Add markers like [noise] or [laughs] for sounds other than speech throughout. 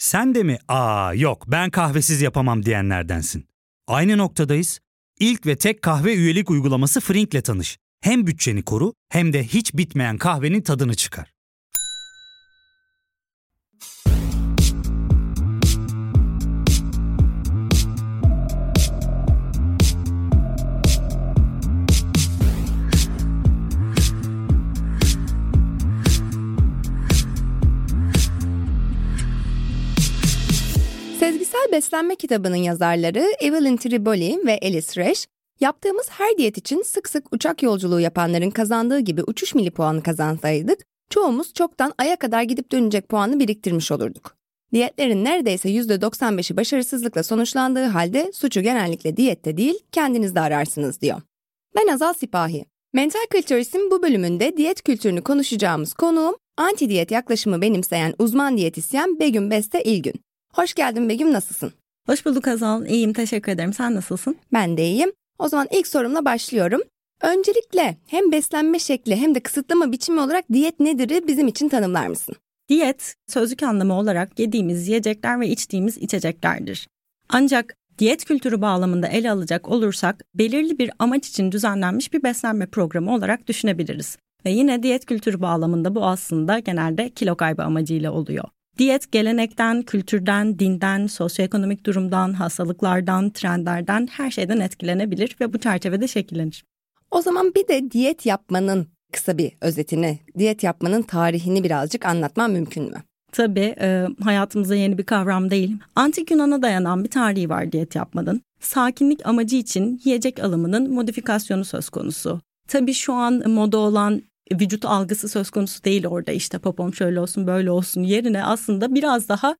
Sen de mi aa yok ben kahvesiz yapamam diyenlerdensin. Aynı noktadayız. İlk ve tek kahve üyelik uygulaması Frink'le tanış. Hem bütçeni koru hem de hiç bitmeyen kahvenin tadını çıkar. Sezgisel Beslenme kitabının yazarları Evelyn Triboli ve Alice Resch, yaptığımız her diyet için sık sık uçak yolculuğu yapanların kazandığı gibi uçuş mili puanı kazansaydık, çoğumuz çoktan aya kadar gidip dönecek puanı biriktirmiş olurduk. Diyetlerin neredeyse %95'i başarısızlıkla sonuçlandığı halde suçu genellikle diyette değil, kendinizde ararsınız diyor. Ben Azal Sipahi. Mental Kültüris'in bu bölümünde diyet kültürünü konuşacağımız konuğum, anti diyet yaklaşımı benimseyen uzman diyetisyen Begüm Beste İlgün. Hoş geldin Begüm, nasılsın? Hoş bulduk Azal. İyiyim, teşekkür ederim. Sen nasılsın? Ben de iyiyim. O zaman ilk sorumla başlıyorum. Öncelikle hem beslenme şekli hem de kısıtlama biçimi olarak diyet nedir bizim için tanımlar mısın? Diyet, sözlük anlamı olarak yediğimiz yiyecekler ve içtiğimiz içeceklerdir. Ancak diyet kültürü bağlamında ele alacak olursak belirli bir amaç için düzenlenmiş bir beslenme programı olarak düşünebiliriz. Ve yine diyet kültürü bağlamında bu aslında genelde kilo kaybı amacıyla oluyor. Diyet gelenekten, kültürden, dinden, sosyoekonomik durumdan, hastalıklardan, trendlerden her şeyden etkilenebilir ve bu çerçevede şekillenir. O zaman bir de diyet yapmanın kısa bir özetini, diyet yapmanın tarihini birazcık anlatman mümkün mü? Tabii e, hayatımıza yeni bir kavram değil. Antik Yunan'a dayanan bir tarihi var diyet yapmanın. Sakinlik amacı için yiyecek alımının modifikasyonu söz konusu. Tabii şu an moda olan vücut algısı söz konusu değil orada işte popom şöyle olsun böyle olsun yerine aslında biraz daha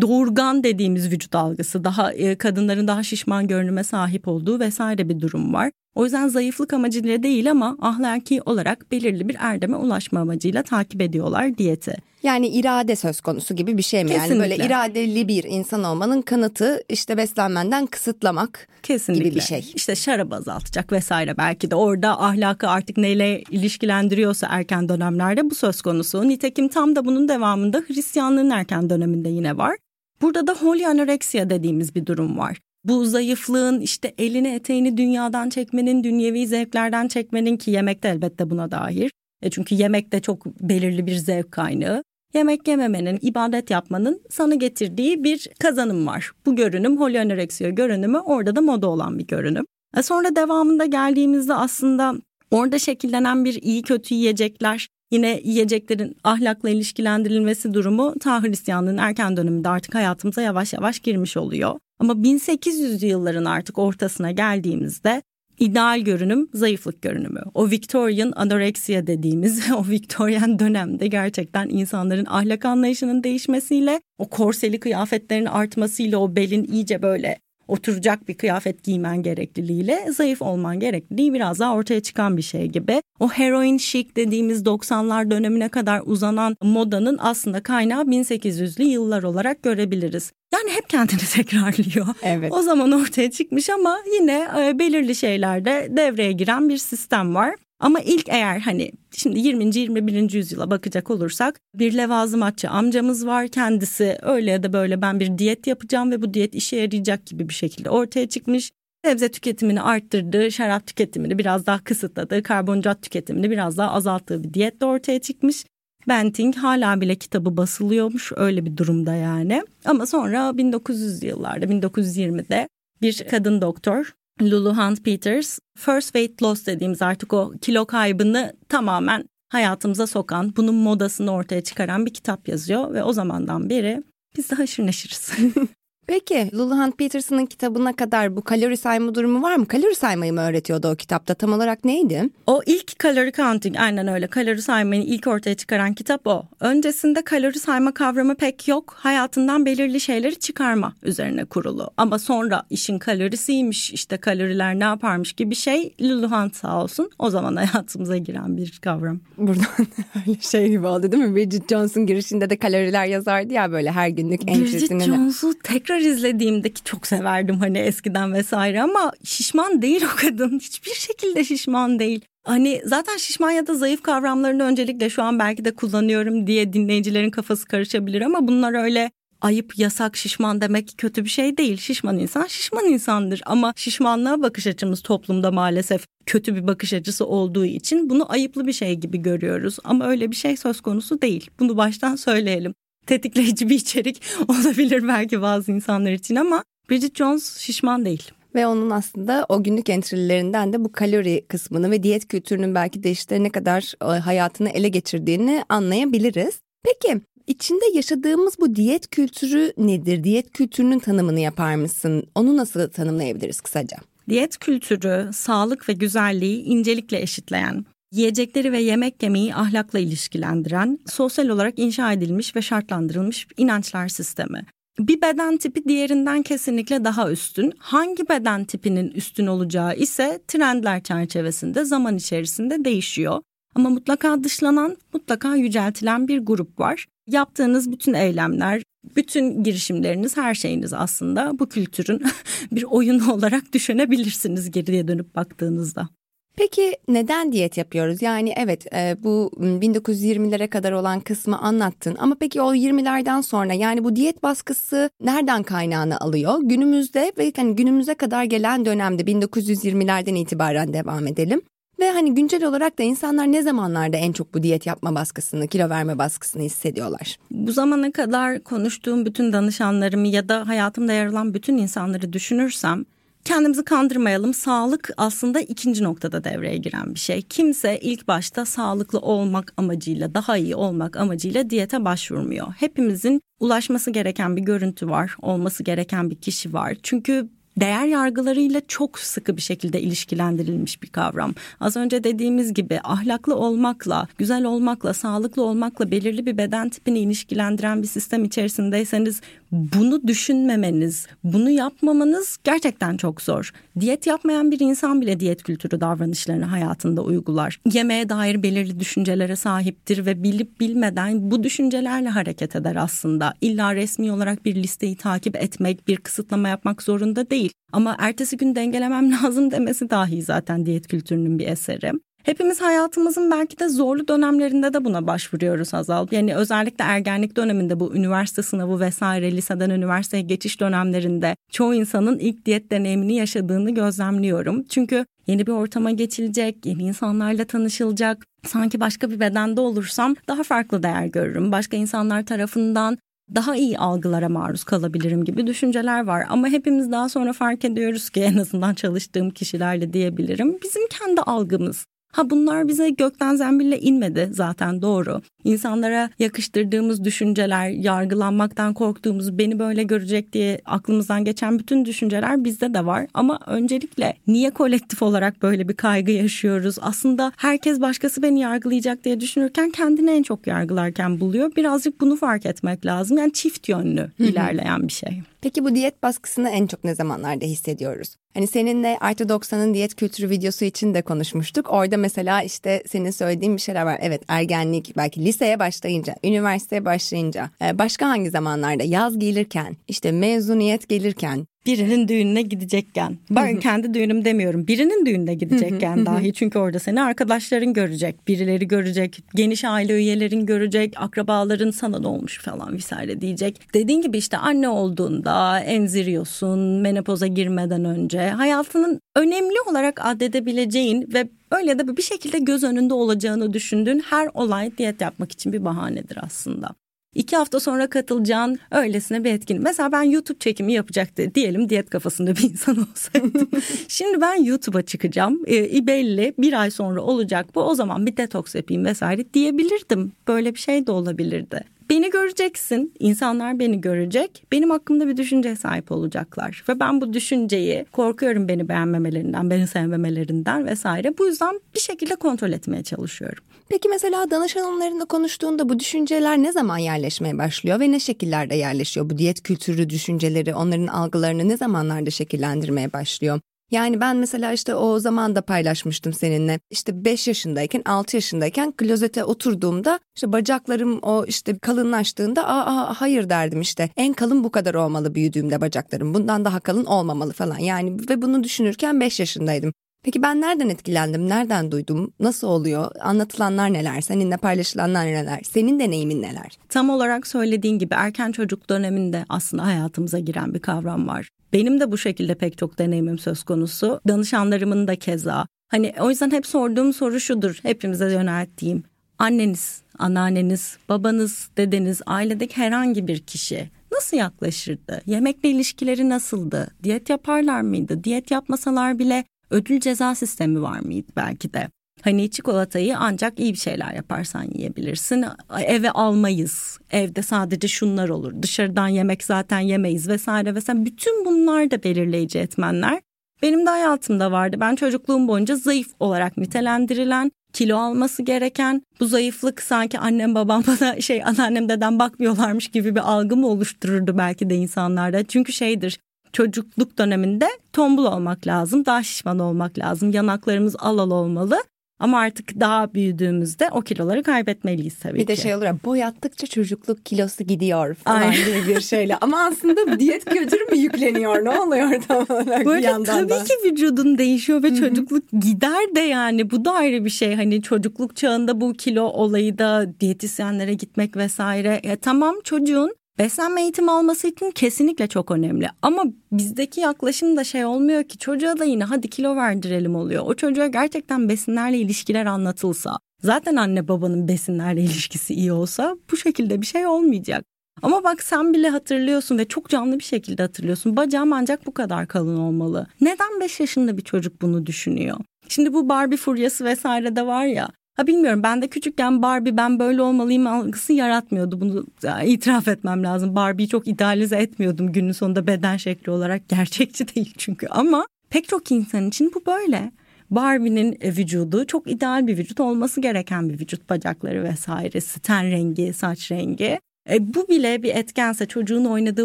doğurgan dediğimiz vücut algısı daha e, kadınların daha şişman görünüme sahip olduğu vesaire bir durum var. O yüzden zayıflık amacıyla değil ama ahlaki olarak belirli bir erdeme ulaşma amacıyla takip ediyorlar diyeti. Yani irade söz konusu gibi bir şey mi? Kesinlikle. Yani böyle iradeli bir insan olmanın kanıtı işte beslenmenden kısıtlamak Kesinlikle. gibi bir şey. İşte şarap azaltacak vesaire belki de orada ahlakı artık neyle ilişkilendiriyorsa erken dönemlerde bu söz konusu. Nitekim tam da bunun devamında Hristiyanlığın erken döneminde yine var. Burada da holy anoreksiya dediğimiz bir durum var. Bu zayıflığın işte elini eteğini dünyadan çekmenin, dünyevi zevklerden çekmenin ki yemek de elbette buna dair. E çünkü yemek de çok belirli bir zevk kaynağı. Yemek yememenin, ibadet yapmanın sana getirdiği bir kazanım var. Bu görünüm holy anoreksiya görünümü orada da moda olan bir görünüm. E sonra devamında geldiğimizde aslında orada şekillenen bir iyi kötü yiyecekler, yine yiyeceklerin ahlakla ilişkilendirilmesi durumu ta Hristiyanlığın erken döneminde artık hayatımıza yavaş yavaş girmiş oluyor. Ama 1800'lü yılların artık ortasına geldiğimizde ideal görünüm zayıflık görünümü. O Victorian anoreksiya dediğimiz [laughs] o Victorian dönemde gerçekten insanların ahlak anlayışının değişmesiyle o korseli kıyafetlerin artmasıyla o belin iyice böyle oturacak bir kıyafet giymen gerekliliğiyle zayıf olman gerekliliği biraz daha ortaya çıkan bir şey gibi. O heroin chic dediğimiz 90'lar dönemine kadar uzanan modanın aslında kaynağı 1800'lü yıllar olarak görebiliriz. Yani hep kendini [laughs] tekrarlıyor. Evet. O zaman ortaya çıkmış ama yine e, belirli şeylerde devreye giren bir sistem var. Ama ilk eğer hani şimdi 20. 21. yüzyıla bakacak olursak bir levazımatçı amcamız var. Kendisi öyle ya da böyle ben bir diyet yapacağım ve bu diyet işe yarayacak gibi bir şekilde ortaya çıkmış. Sebze tüketimini arttırdı, şarap tüketimini biraz daha kısıtladı, karbonhidrat tüketimini biraz daha azalttığı bir diyet de ortaya çıkmış. Benting hala bile kitabı basılıyormuş öyle bir durumda yani. Ama sonra 1900'lü yıllarda 1920'de bir kadın doktor Lulu Hunt Peters first weight loss dediğimiz artık o kilo kaybını tamamen hayatımıza sokan, bunun modasını ortaya çıkaran bir kitap yazıyor ve o zamandan beri biz de haşır neşiriz. [laughs] Peki Lulu Hunt Peterson'ın kitabına kadar bu kalori sayma durumu var mı? Kalori saymayı mı öğretiyordu o kitapta? Tam olarak neydi? O ilk kalori counting aynen öyle kalori saymayı ilk ortaya çıkaran kitap o. Öncesinde kalori sayma kavramı pek yok. Hayatından belirli şeyleri çıkarma üzerine kurulu. Ama sonra işin kalorisiymiş işte kaloriler ne yaparmış gibi şey Lulu Hunt sağ olsun o zaman hayatımıza giren bir kavram. Buradan [laughs] öyle şey gibi oldu değil mi? Bridget Jones'un girişinde de kaloriler yazardı ya böyle her günlük Bridget entrisini. Jones'u tekrar izlediğimde ki çok severdim hani eskiden vesaire ama şişman değil o kadın. [laughs] Hiçbir şekilde şişman değil. Hani zaten şişman ya da zayıf kavramlarını öncelikle şu an belki de kullanıyorum diye dinleyicilerin kafası karışabilir ama bunlar öyle ayıp, yasak, şişman demek kötü bir şey değil. Şişman insan şişman insandır ama şişmanlığa bakış açımız toplumda maalesef kötü bir bakış açısı olduğu için bunu ayıplı bir şey gibi görüyoruz. Ama öyle bir şey söz konusu değil. Bunu baştan söyleyelim. Tetikleyici bir içerik [laughs] olabilir belki bazı insanlar için ama Bridget Jones şişman değil. Ve onun aslında o günlük entrilerinden de bu kalori kısmını ve diyet kültürünün belki de işte ne kadar e, hayatını ele geçirdiğini anlayabiliriz. Peki içinde yaşadığımız bu diyet kültürü nedir? Diyet kültürünün tanımını yapar mısın? Onu nasıl tanımlayabiliriz kısaca? Diyet kültürü sağlık ve güzelliği incelikle eşitleyen, yiyecekleri ve yemek yemeyi ahlakla ilişkilendiren, sosyal olarak inşa edilmiş ve şartlandırılmış inançlar sistemi. Bir beden tipi diğerinden kesinlikle daha üstün. Hangi beden tipinin üstün olacağı ise trendler çerçevesinde zaman içerisinde değişiyor. Ama mutlaka dışlanan, mutlaka yüceltilen bir grup var. Yaptığınız bütün eylemler, bütün girişimleriniz, her şeyiniz aslında bu kültürün [laughs] bir oyunu olarak düşünebilirsiniz geriye dönüp baktığınızda. Peki neden diyet yapıyoruz? Yani evet e, bu 1920'lere kadar olan kısmı anlattın ama peki o 20'lerden sonra yani bu diyet baskısı nereden kaynağını alıyor? Günümüzde ve hani günümüze kadar gelen dönemde 1920'lerden itibaren devam edelim. Ve hani güncel olarak da insanlar ne zamanlarda en çok bu diyet yapma baskısını, kilo verme baskısını hissediyorlar? Bu zamana kadar konuştuğum bütün danışanlarımı ya da hayatımda yer alan bütün insanları düşünürsem kendimizi kandırmayalım. Sağlık aslında ikinci noktada devreye giren bir şey. Kimse ilk başta sağlıklı olmak amacıyla, daha iyi olmak amacıyla diyete başvurmuyor. Hepimizin ulaşması gereken bir görüntü var, olması gereken bir kişi var. Çünkü değer yargılarıyla çok sıkı bir şekilde ilişkilendirilmiş bir kavram. Az önce dediğimiz gibi ahlaklı olmakla, güzel olmakla, sağlıklı olmakla belirli bir beden tipini ilişkilendiren bir sistem içerisindeyseniz bunu düşünmemeniz, bunu yapmamanız gerçekten çok zor. Diyet yapmayan bir insan bile diyet kültürü davranışlarını hayatında uygular. Yemeğe dair belirli düşüncelere sahiptir ve bilip bilmeden bu düşüncelerle hareket eder aslında. İlla resmi olarak bir listeyi takip etmek, bir kısıtlama yapmak zorunda değil. Ama ertesi gün dengelemem [laughs] lazım demesi dahi zaten diyet kültürünün bir eseri. Hepimiz hayatımızın belki de zorlu dönemlerinde de buna başvuruyoruz Hazal. Yani özellikle ergenlik döneminde bu üniversite sınavı vesaire liseden üniversiteye geçiş dönemlerinde çoğu insanın ilk diyet deneyimini yaşadığını gözlemliyorum. Çünkü yeni bir ortama geçilecek, yeni insanlarla tanışılacak. Sanki başka bir bedende olursam daha farklı değer görürüm. Başka insanlar tarafından daha iyi algılara maruz kalabilirim gibi düşünceler var. Ama hepimiz daha sonra fark ediyoruz ki en azından çalıştığım kişilerle diyebilirim. Bizim kendi algımız Ha bunlar bize gökten zembille inmedi zaten doğru. İnsanlara yakıştırdığımız düşünceler, yargılanmaktan korktuğumuz, beni böyle görecek diye aklımızdan geçen bütün düşünceler bizde de var. Ama öncelikle niye kolektif olarak böyle bir kaygı yaşıyoruz? Aslında herkes başkası beni yargılayacak diye düşünürken kendini en çok yargılarken buluyor. Birazcık bunu fark etmek lazım. Yani çift yönlü ilerleyen bir şey. Peki bu diyet baskısını en çok ne zamanlarda hissediyoruz? Hani seninle Artı 90'ın diyet kültürü videosu için de konuşmuştuk. Orada mesela işte senin söylediğin bir şeyler var. Evet ergenlik, belki liseye başlayınca, üniversiteye başlayınca, e, başka hangi zamanlarda yaz gelirken, işte mezuniyet gelirken, birinin düğününe gidecekken. Ben kendi düğünüm demiyorum. Birinin düğününe gidecekken dahi. Çünkü orada seni arkadaşların görecek birileri görecek geniş aile üyelerin görecek akrabaların sana ne olmuş falan vesaire diyecek. Dediğin gibi işte anne olduğunda enziriyorsun menopoza girmeden önce. Hayatının önemli olarak addedebileceğin ve öyle de bir şekilde göz önünde olacağını düşündüğün her olay diyet yapmak için bir bahanedir aslında. İki hafta sonra katılacağın öylesine bir etkin. Mesela ben YouTube çekimi yapacaktı diyelim diyet kafasında bir insan [laughs] olsaydım. Şimdi ben YouTube'a çıkacağım. E, belli bir ay sonra olacak bu. O zaman bir detoks yapayım vesaire diyebilirdim. Böyle bir şey de olabilirdi. Beni göreceksin, insanlar beni görecek, benim hakkımda bir düşünceye sahip olacaklar. Ve ben bu düşünceyi korkuyorum beni beğenmemelerinden, beni sevmemelerinden vesaire. Bu yüzden bir şekilde kontrol etmeye çalışıyorum. Peki mesela danışanlarınla konuştuğunda bu düşünceler ne zaman yerleşmeye başlıyor ve ne şekillerde yerleşiyor? Bu diyet kültürü düşünceleri, onların algılarını ne zamanlarda şekillendirmeye başlıyor? Yani ben mesela işte o zaman da paylaşmıştım seninle. İşte 5 yaşındayken 6 yaşındayken klozete oturduğumda işte bacaklarım o işte kalınlaştığında aa, aa hayır derdim işte. En kalın bu kadar olmalı büyüdüğümde bacaklarım. Bundan daha kalın olmamalı falan. Yani ve bunu düşünürken 5 yaşındaydım. Peki ben nereden etkilendim, nereden duydum, nasıl oluyor, anlatılanlar neler, seninle paylaşılanlar neler, senin deneyimin neler? Tam olarak söylediğin gibi erken çocuk döneminde aslında hayatımıza giren bir kavram var. Benim de bu şekilde pek çok deneyimim söz konusu. Danışanlarımın da keza. Hani o yüzden hep sorduğum soru şudur, hepimize yönelttiğim. Anneniz, anneanneniz, babanız, dedeniz, ailedeki herhangi bir kişi nasıl yaklaşırdı? Yemekle ilişkileri nasıldı? Diyet yaparlar mıydı? Diyet yapmasalar bile ödül ceza sistemi var mıydı belki de? Hani çikolatayı ancak iyi bir şeyler yaparsan yiyebilirsin. Eve almayız. Evde sadece şunlar olur. Dışarıdan yemek zaten yemeyiz vesaire vesaire. Bütün bunlar da belirleyici etmenler. Benim de hayatımda vardı. Ben çocukluğum boyunca zayıf olarak nitelendirilen, kilo alması gereken, bu zayıflık sanki annem babam [laughs] bana şey anneannem dedem bakmıyorlarmış gibi bir algı mı oluştururdu belki de insanlarda. Çünkü şeydir çocukluk döneminde tombul olmak lazım, daha şişman olmak lazım, yanaklarımız al al olmalı. Ama artık daha büyüdüğümüzde o kiloları kaybetmeliyiz tabii bir ki. Bir de şey olur ya boyattıkça çocukluk kilosu gidiyor falan Aynen. gibi bir şeyle. Ama aslında diyet [laughs] kültürü mü yükleniyor? Ne oluyor tam olarak Böyle bir yandan tabii ki vücudun değişiyor ve çocukluk gider de yani. Bu da ayrı bir şey. Hani çocukluk çağında bu kilo olayı da diyetisyenlere gitmek vesaire. Ya tamam çocuğun Beslenme eğitimi alması için kesinlikle çok önemli. Ama bizdeki yaklaşım da şey olmuyor ki çocuğa da yine hadi kilo verdirelim oluyor. O çocuğa gerçekten besinlerle ilişkiler anlatılsa, zaten anne babanın besinlerle ilişkisi iyi olsa bu şekilde bir şey olmayacak. Ama bak sen bile hatırlıyorsun ve çok canlı bir şekilde hatırlıyorsun. Bacağım ancak bu kadar kalın olmalı. Neden 5 yaşında bir çocuk bunu düşünüyor? Şimdi bu Barbie furyası vesaire de var ya. Ha bilmiyorum ben de küçükken Barbie ben böyle olmalıyım algısı yaratmıyordu. Bunu itiraf etmem lazım. Barbie'yi çok idealize etmiyordum günün sonunda beden şekli olarak. [laughs] Gerçekçi değil çünkü ama pek çok insan için bu böyle. Barbie'nin e, vücudu çok ideal bir vücut olması gereken bir vücut bacakları vesairesi ten rengi saç rengi e, bu bile bir etkense çocuğun oynadığı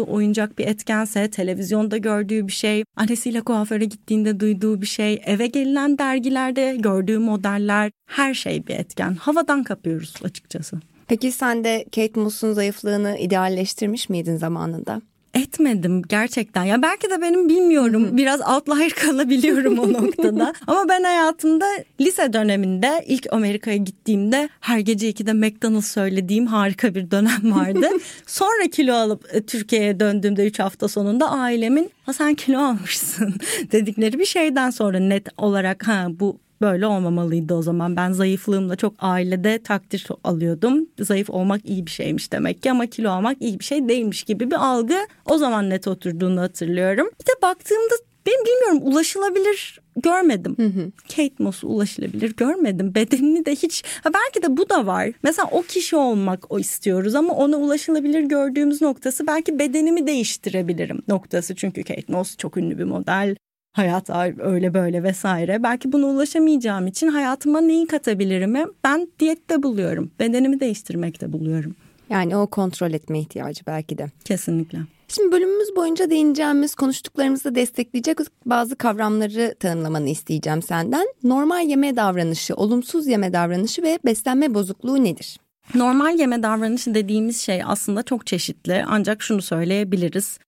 oyuncak bir etkense televizyonda gördüğü bir şey annesiyle kuaföre gittiğinde duyduğu bir şey eve gelilen dergilerde gördüğü modeller her şey bir etken havadan kapıyoruz açıkçası. Peki sen de Kate Moss'un zayıflığını idealleştirmiş miydin zamanında? Etmedim gerçekten. Ya belki de benim bilmiyorum biraz outlier [laughs] kalabiliyorum o noktada. [laughs] Ama ben hayatımda lise döneminde ilk Amerika'ya gittiğimde her gece ikide McDonald's söylediğim harika bir dönem vardı. [laughs] Sonra kilo alıp e, Türkiye'ye döndüğümde 3 hafta sonunda ailemin ha sen kilo almışsın dedikleri bir şeyden sonra net olarak ha bu böyle olmamalıydı o zaman. Ben zayıflığımla çok ailede takdir alıyordum. Zayıf olmak iyi bir şeymiş demek ki ama kilo almak iyi bir şey değilmiş gibi bir algı o zaman net oturduğunu hatırlıyorum. Bir de baktığımda ben bilmiyorum ulaşılabilir görmedim. Hı hı. Kate Moss'u ulaşılabilir görmedim. Bedenini de hiç ha belki de bu da var. Mesela o kişi olmak o istiyoruz ama ona ulaşılabilir gördüğümüz noktası belki bedenimi değiştirebilirim noktası. Çünkü Kate Moss çok ünlü bir model hayat öyle böyle vesaire. Belki buna ulaşamayacağım için hayatıma neyi katabilirim? Ben diyette buluyorum. Bedenimi değiştirmekte buluyorum. Yani o kontrol etme ihtiyacı belki de. Kesinlikle. Şimdi bölümümüz boyunca değineceğimiz, konuştuklarımızı destekleyecek bazı kavramları tanımlamanı isteyeceğim senden. Normal yeme davranışı, olumsuz yeme davranışı ve beslenme bozukluğu nedir? Normal yeme davranışı dediğimiz şey aslında çok çeşitli ancak şunu söyleyebiliriz.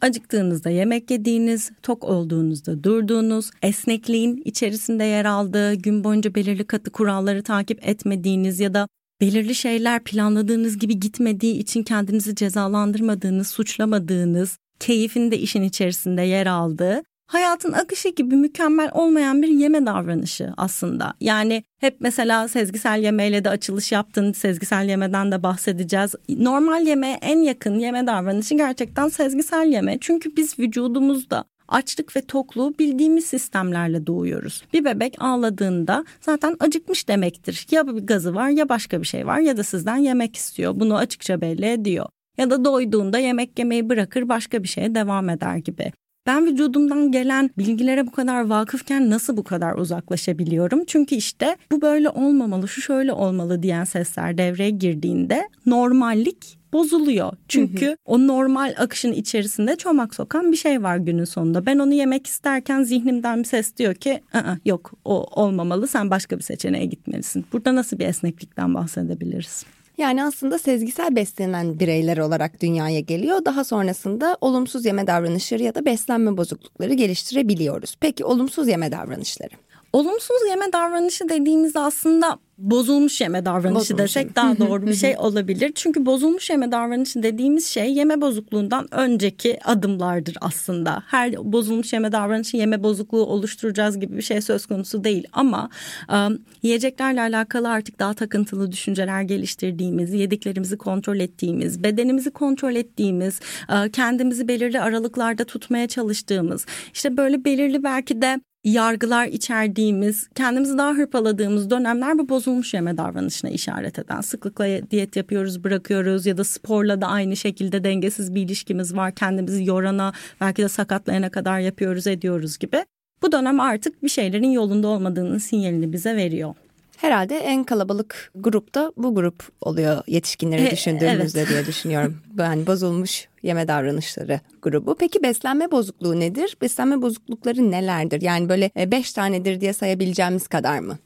Acıktığınızda yemek yediğiniz, tok olduğunuzda durduğunuz, esnekliğin içerisinde yer aldığı, gün boyunca belirli katı kuralları takip etmediğiniz ya da belirli şeyler planladığınız gibi gitmediği için kendinizi cezalandırmadığınız, suçlamadığınız, keyfin de işin içerisinde yer aldığı hayatın akışı gibi mükemmel olmayan bir yeme davranışı aslında. Yani hep mesela sezgisel yemeyle de açılış yaptın, sezgisel yemeden de bahsedeceğiz. Normal yemeğe en yakın yeme davranışı gerçekten sezgisel yeme. Çünkü biz vücudumuzda açlık ve tokluğu bildiğimiz sistemlerle doğuyoruz. Bir bebek ağladığında zaten acıkmış demektir. Ya bir gazı var ya başka bir şey var ya da sizden yemek istiyor. Bunu açıkça belli ediyor. Ya da doyduğunda yemek yemeyi bırakır başka bir şeye devam eder gibi. Ben vücudumdan gelen bilgilere bu kadar vakıfken nasıl bu kadar uzaklaşabiliyorum? Çünkü işte bu böyle olmamalı, şu şöyle olmalı diyen sesler devreye girdiğinde normallik bozuluyor. Çünkü hı hı. o normal akışın içerisinde çomak sokan bir şey var günün sonunda. Ben onu yemek isterken zihnimden bir ses diyor ki yok o olmamalı sen başka bir seçeneğe gitmelisin. Burada nasıl bir esneklikten bahsedebiliriz? Yani aslında sezgisel beslenen bireyler olarak dünyaya geliyor. Daha sonrasında olumsuz yeme davranışları ya da beslenme bozuklukları geliştirebiliyoruz. Peki olumsuz yeme davranışları? Olumsuz yeme davranışı dediğimizde aslında bozulmuş yeme davranışı bozulmuş. desek daha doğru bir şey olabilir. Çünkü bozulmuş yeme davranışı dediğimiz şey yeme bozukluğundan önceki adımlardır aslında. Her bozulmuş yeme davranışı yeme bozukluğu oluşturacağız gibi bir şey söz konusu değil. Ama e, yiyeceklerle alakalı artık daha takıntılı düşünceler geliştirdiğimiz, yediklerimizi kontrol ettiğimiz, bedenimizi kontrol ettiğimiz, e, kendimizi belirli aralıklarda tutmaya çalıştığımız, işte böyle belirli belki de yargılar içerdiğimiz, kendimizi daha hırpaladığımız dönemler bu bozulmuş yeme davranışına işaret eden. Sıklıkla diyet yapıyoruz, bırakıyoruz ya da sporla da aynı şekilde dengesiz bir ilişkimiz var. Kendimizi yorana, belki de sakatlayana kadar yapıyoruz, ediyoruz gibi. Bu dönem artık bir şeylerin yolunda olmadığının sinyalini bize veriyor. Herhalde en kalabalık grupta bu grup oluyor yetişkinleri e, düşündüğümüzde evet. diye düşünüyorum. [laughs] Yani bozulmuş yeme davranışları grubu. Peki beslenme bozukluğu nedir? Beslenme bozuklukları nelerdir? Yani böyle e, beş tanedir diye sayabileceğimiz kadar mı?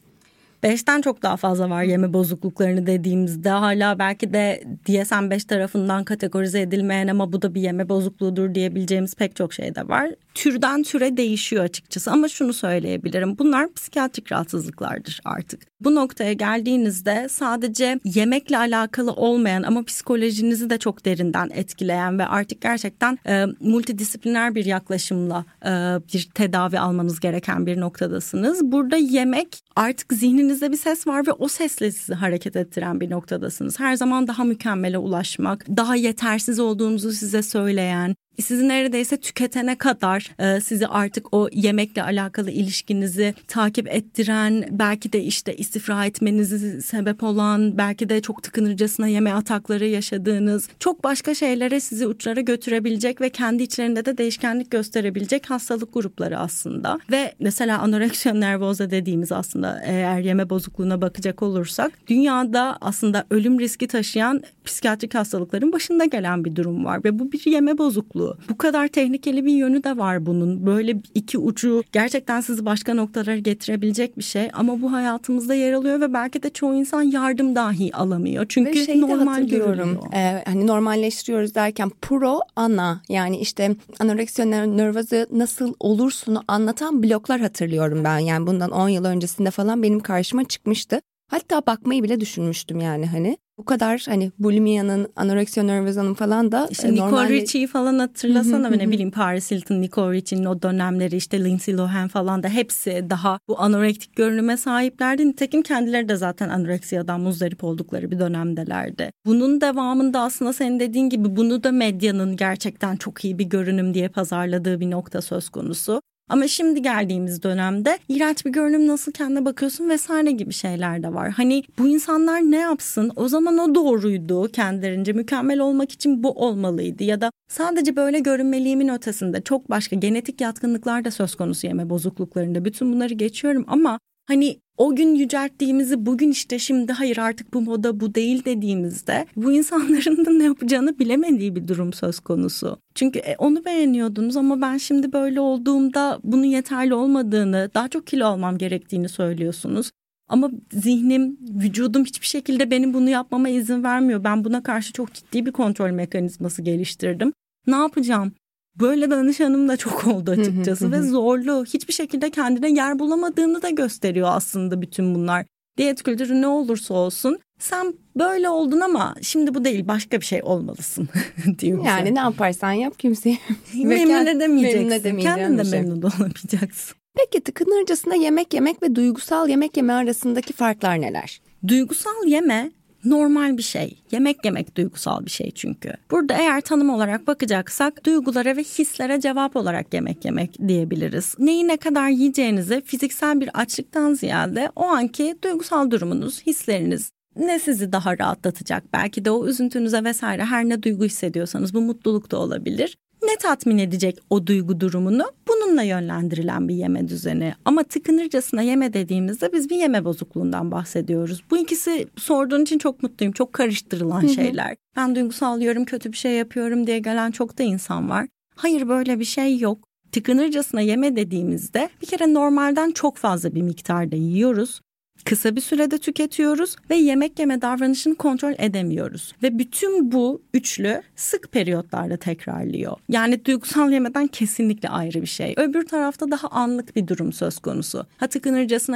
Beşten çok daha fazla var yeme bozukluklarını dediğimizde hala belki de DSM-5 tarafından kategorize edilmeyen ama bu da bir yeme bozukluğudur diyebileceğimiz pek çok şey de var. Türden türe değişiyor açıkçası ama şunu söyleyebilirim. Bunlar psikiyatrik rahatsızlıklardır artık. Bu noktaya geldiğinizde sadece yemekle alakalı olmayan ama psikolojinizi de çok derinden etkileyen ve artık gerçekten e, multidisipliner bir yaklaşımla e, bir tedavi almanız gereken bir noktadasınız. Burada yemek artık zihninizde bir ses var ve o sesle sizi hareket ettiren bir noktadasınız. Her zaman daha mükemmele ulaşmak, daha yetersiz olduğunuzu size söyleyen, sizi neredeyse tüketene kadar e, sizi artık o yemekle alakalı ilişkinizi takip ettiren belki de işte istifra etmenizi sebep olan belki de çok tıkınırcasına yeme atakları yaşadığınız çok başka şeylere sizi uçlara götürebilecek ve kendi içlerinde de değişkenlik gösterebilecek hastalık grupları aslında. Ve mesela anoreksiya nervoza dediğimiz aslında eğer yeme bozukluğuna bakacak olursak dünyada aslında ölüm riski taşıyan psikiyatrik hastalıkların başında gelen bir durum var ve bu bir yeme bozukluğu yolu. Bu kadar tehlikeli bir yönü de var bunun. Böyle iki ucu gerçekten sizi başka noktalara getirebilecek bir şey ama bu hayatımızda yer alıyor ve belki de çoğu insan yardım dahi alamıyor. Çünkü ve normal görüyorum. Ee, hani normalleştiriyoruz derken pro ana yani işte anoreksiya nervozu nasıl olursunu anlatan bloklar hatırlıyorum ben. Yani bundan 10 yıl öncesinde falan benim karşıma çıkmıştı. Hatta bakmayı bile düşünmüştüm yani hani. Bu kadar hani bulimia'nın, anoreksiya nervosa'nın falan da işte e, Nicole Richie'yi falan hatırlasana ne bileyim Paris Hilton, Nicole Richie'nin o dönemleri işte Lindsay Lohan falan da hepsi daha bu anorektik görünüme sahiplerdi. Nitekim kendileri de zaten anoreksiyadan muzdarip oldukları bir dönemdelerdi. Bunun devamında aslında senin dediğin gibi bunu da medyanın gerçekten çok iyi bir görünüm diye pazarladığı bir nokta söz konusu. Ama şimdi geldiğimiz dönemde iğrenç bir görünüm nasıl kendine bakıyorsun vesaire gibi şeyler de var. Hani bu insanlar ne yapsın? O zaman o doğruydu kendilerince mükemmel olmak için bu olmalıydı ya da sadece böyle görünmeliğimin ötesinde çok başka genetik yatkınlıklar da söz konusu yeme bozukluklarında. Bütün bunları geçiyorum ama Hani o gün yücelttiğimizi bugün işte şimdi hayır artık bu moda bu değil dediğimizde bu insanların da ne yapacağını bilemediği bir durum söz konusu. Çünkü e, onu beğeniyordunuz ama ben şimdi böyle olduğumda bunun yeterli olmadığını, daha çok kilo almam gerektiğini söylüyorsunuz. Ama zihnim, vücudum hiçbir şekilde benim bunu yapmama izin vermiyor. Ben buna karşı çok ciddi bir kontrol mekanizması geliştirdim. Ne yapacağım? Böyle danışanım da çok oldu açıkçası ve zorlu. Hiçbir şekilde kendine yer bulamadığını da gösteriyor aslında bütün bunlar. Diyet kültürü ne olursa olsun sen böyle oldun ama şimdi bu değil başka bir şey olmalısın [laughs] diyor. Yani ne yaparsan yap kimseye [laughs] memnun edemeyeceksin. Memnun Kendin de şey. memnun [laughs] olamayacaksın. Peki tıkınırcasına yemek yemek ve duygusal yemek yeme arasındaki farklar neler? Duygusal yeme normal bir şey. Yemek yemek duygusal bir şey çünkü. Burada eğer tanım olarak bakacaksak duygulara ve hislere cevap olarak yemek yemek diyebiliriz. Neyi ne kadar yiyeceğinizi fiziksel bir açlıktan ziyade o anki duygusal durumunuz, hisleriniz ne sizi daha rahatlatacak belki de o üzüntünüze vesaire her ne duygu hissediyorsanız bu mutluluk da olabilir ne tatmin edecek o duygu durumunu bununla yönlendirilen bir yeme düzeni. Ama tıkınırcasına yeme dediğimizde biz bir yeme bozukluğundan bahsediyoruz. Bu ikisi sorduğun için çok mutluyum. Çok karıştırılan şeyler. Ben duygusal yiyorum, kötü bir şey yapıyorum diye gelen çok da insan var. Hayır böyle bir şey yok. Tıkınırcasına yeme dediğimizde bir kere normalden çok fazla bir miktarda yiyoruz kısa bir sürede tüketiyoruz ve yemek yeme davranışını kontrol edemiyoruz. Ve bütün bu üçlü sık periyotlarda tekrarlıyor. Yani duygusal yemeden kesinlikle ayrı bir şey. Öbür tarafta daha anlık bir durum söz konusu. Ha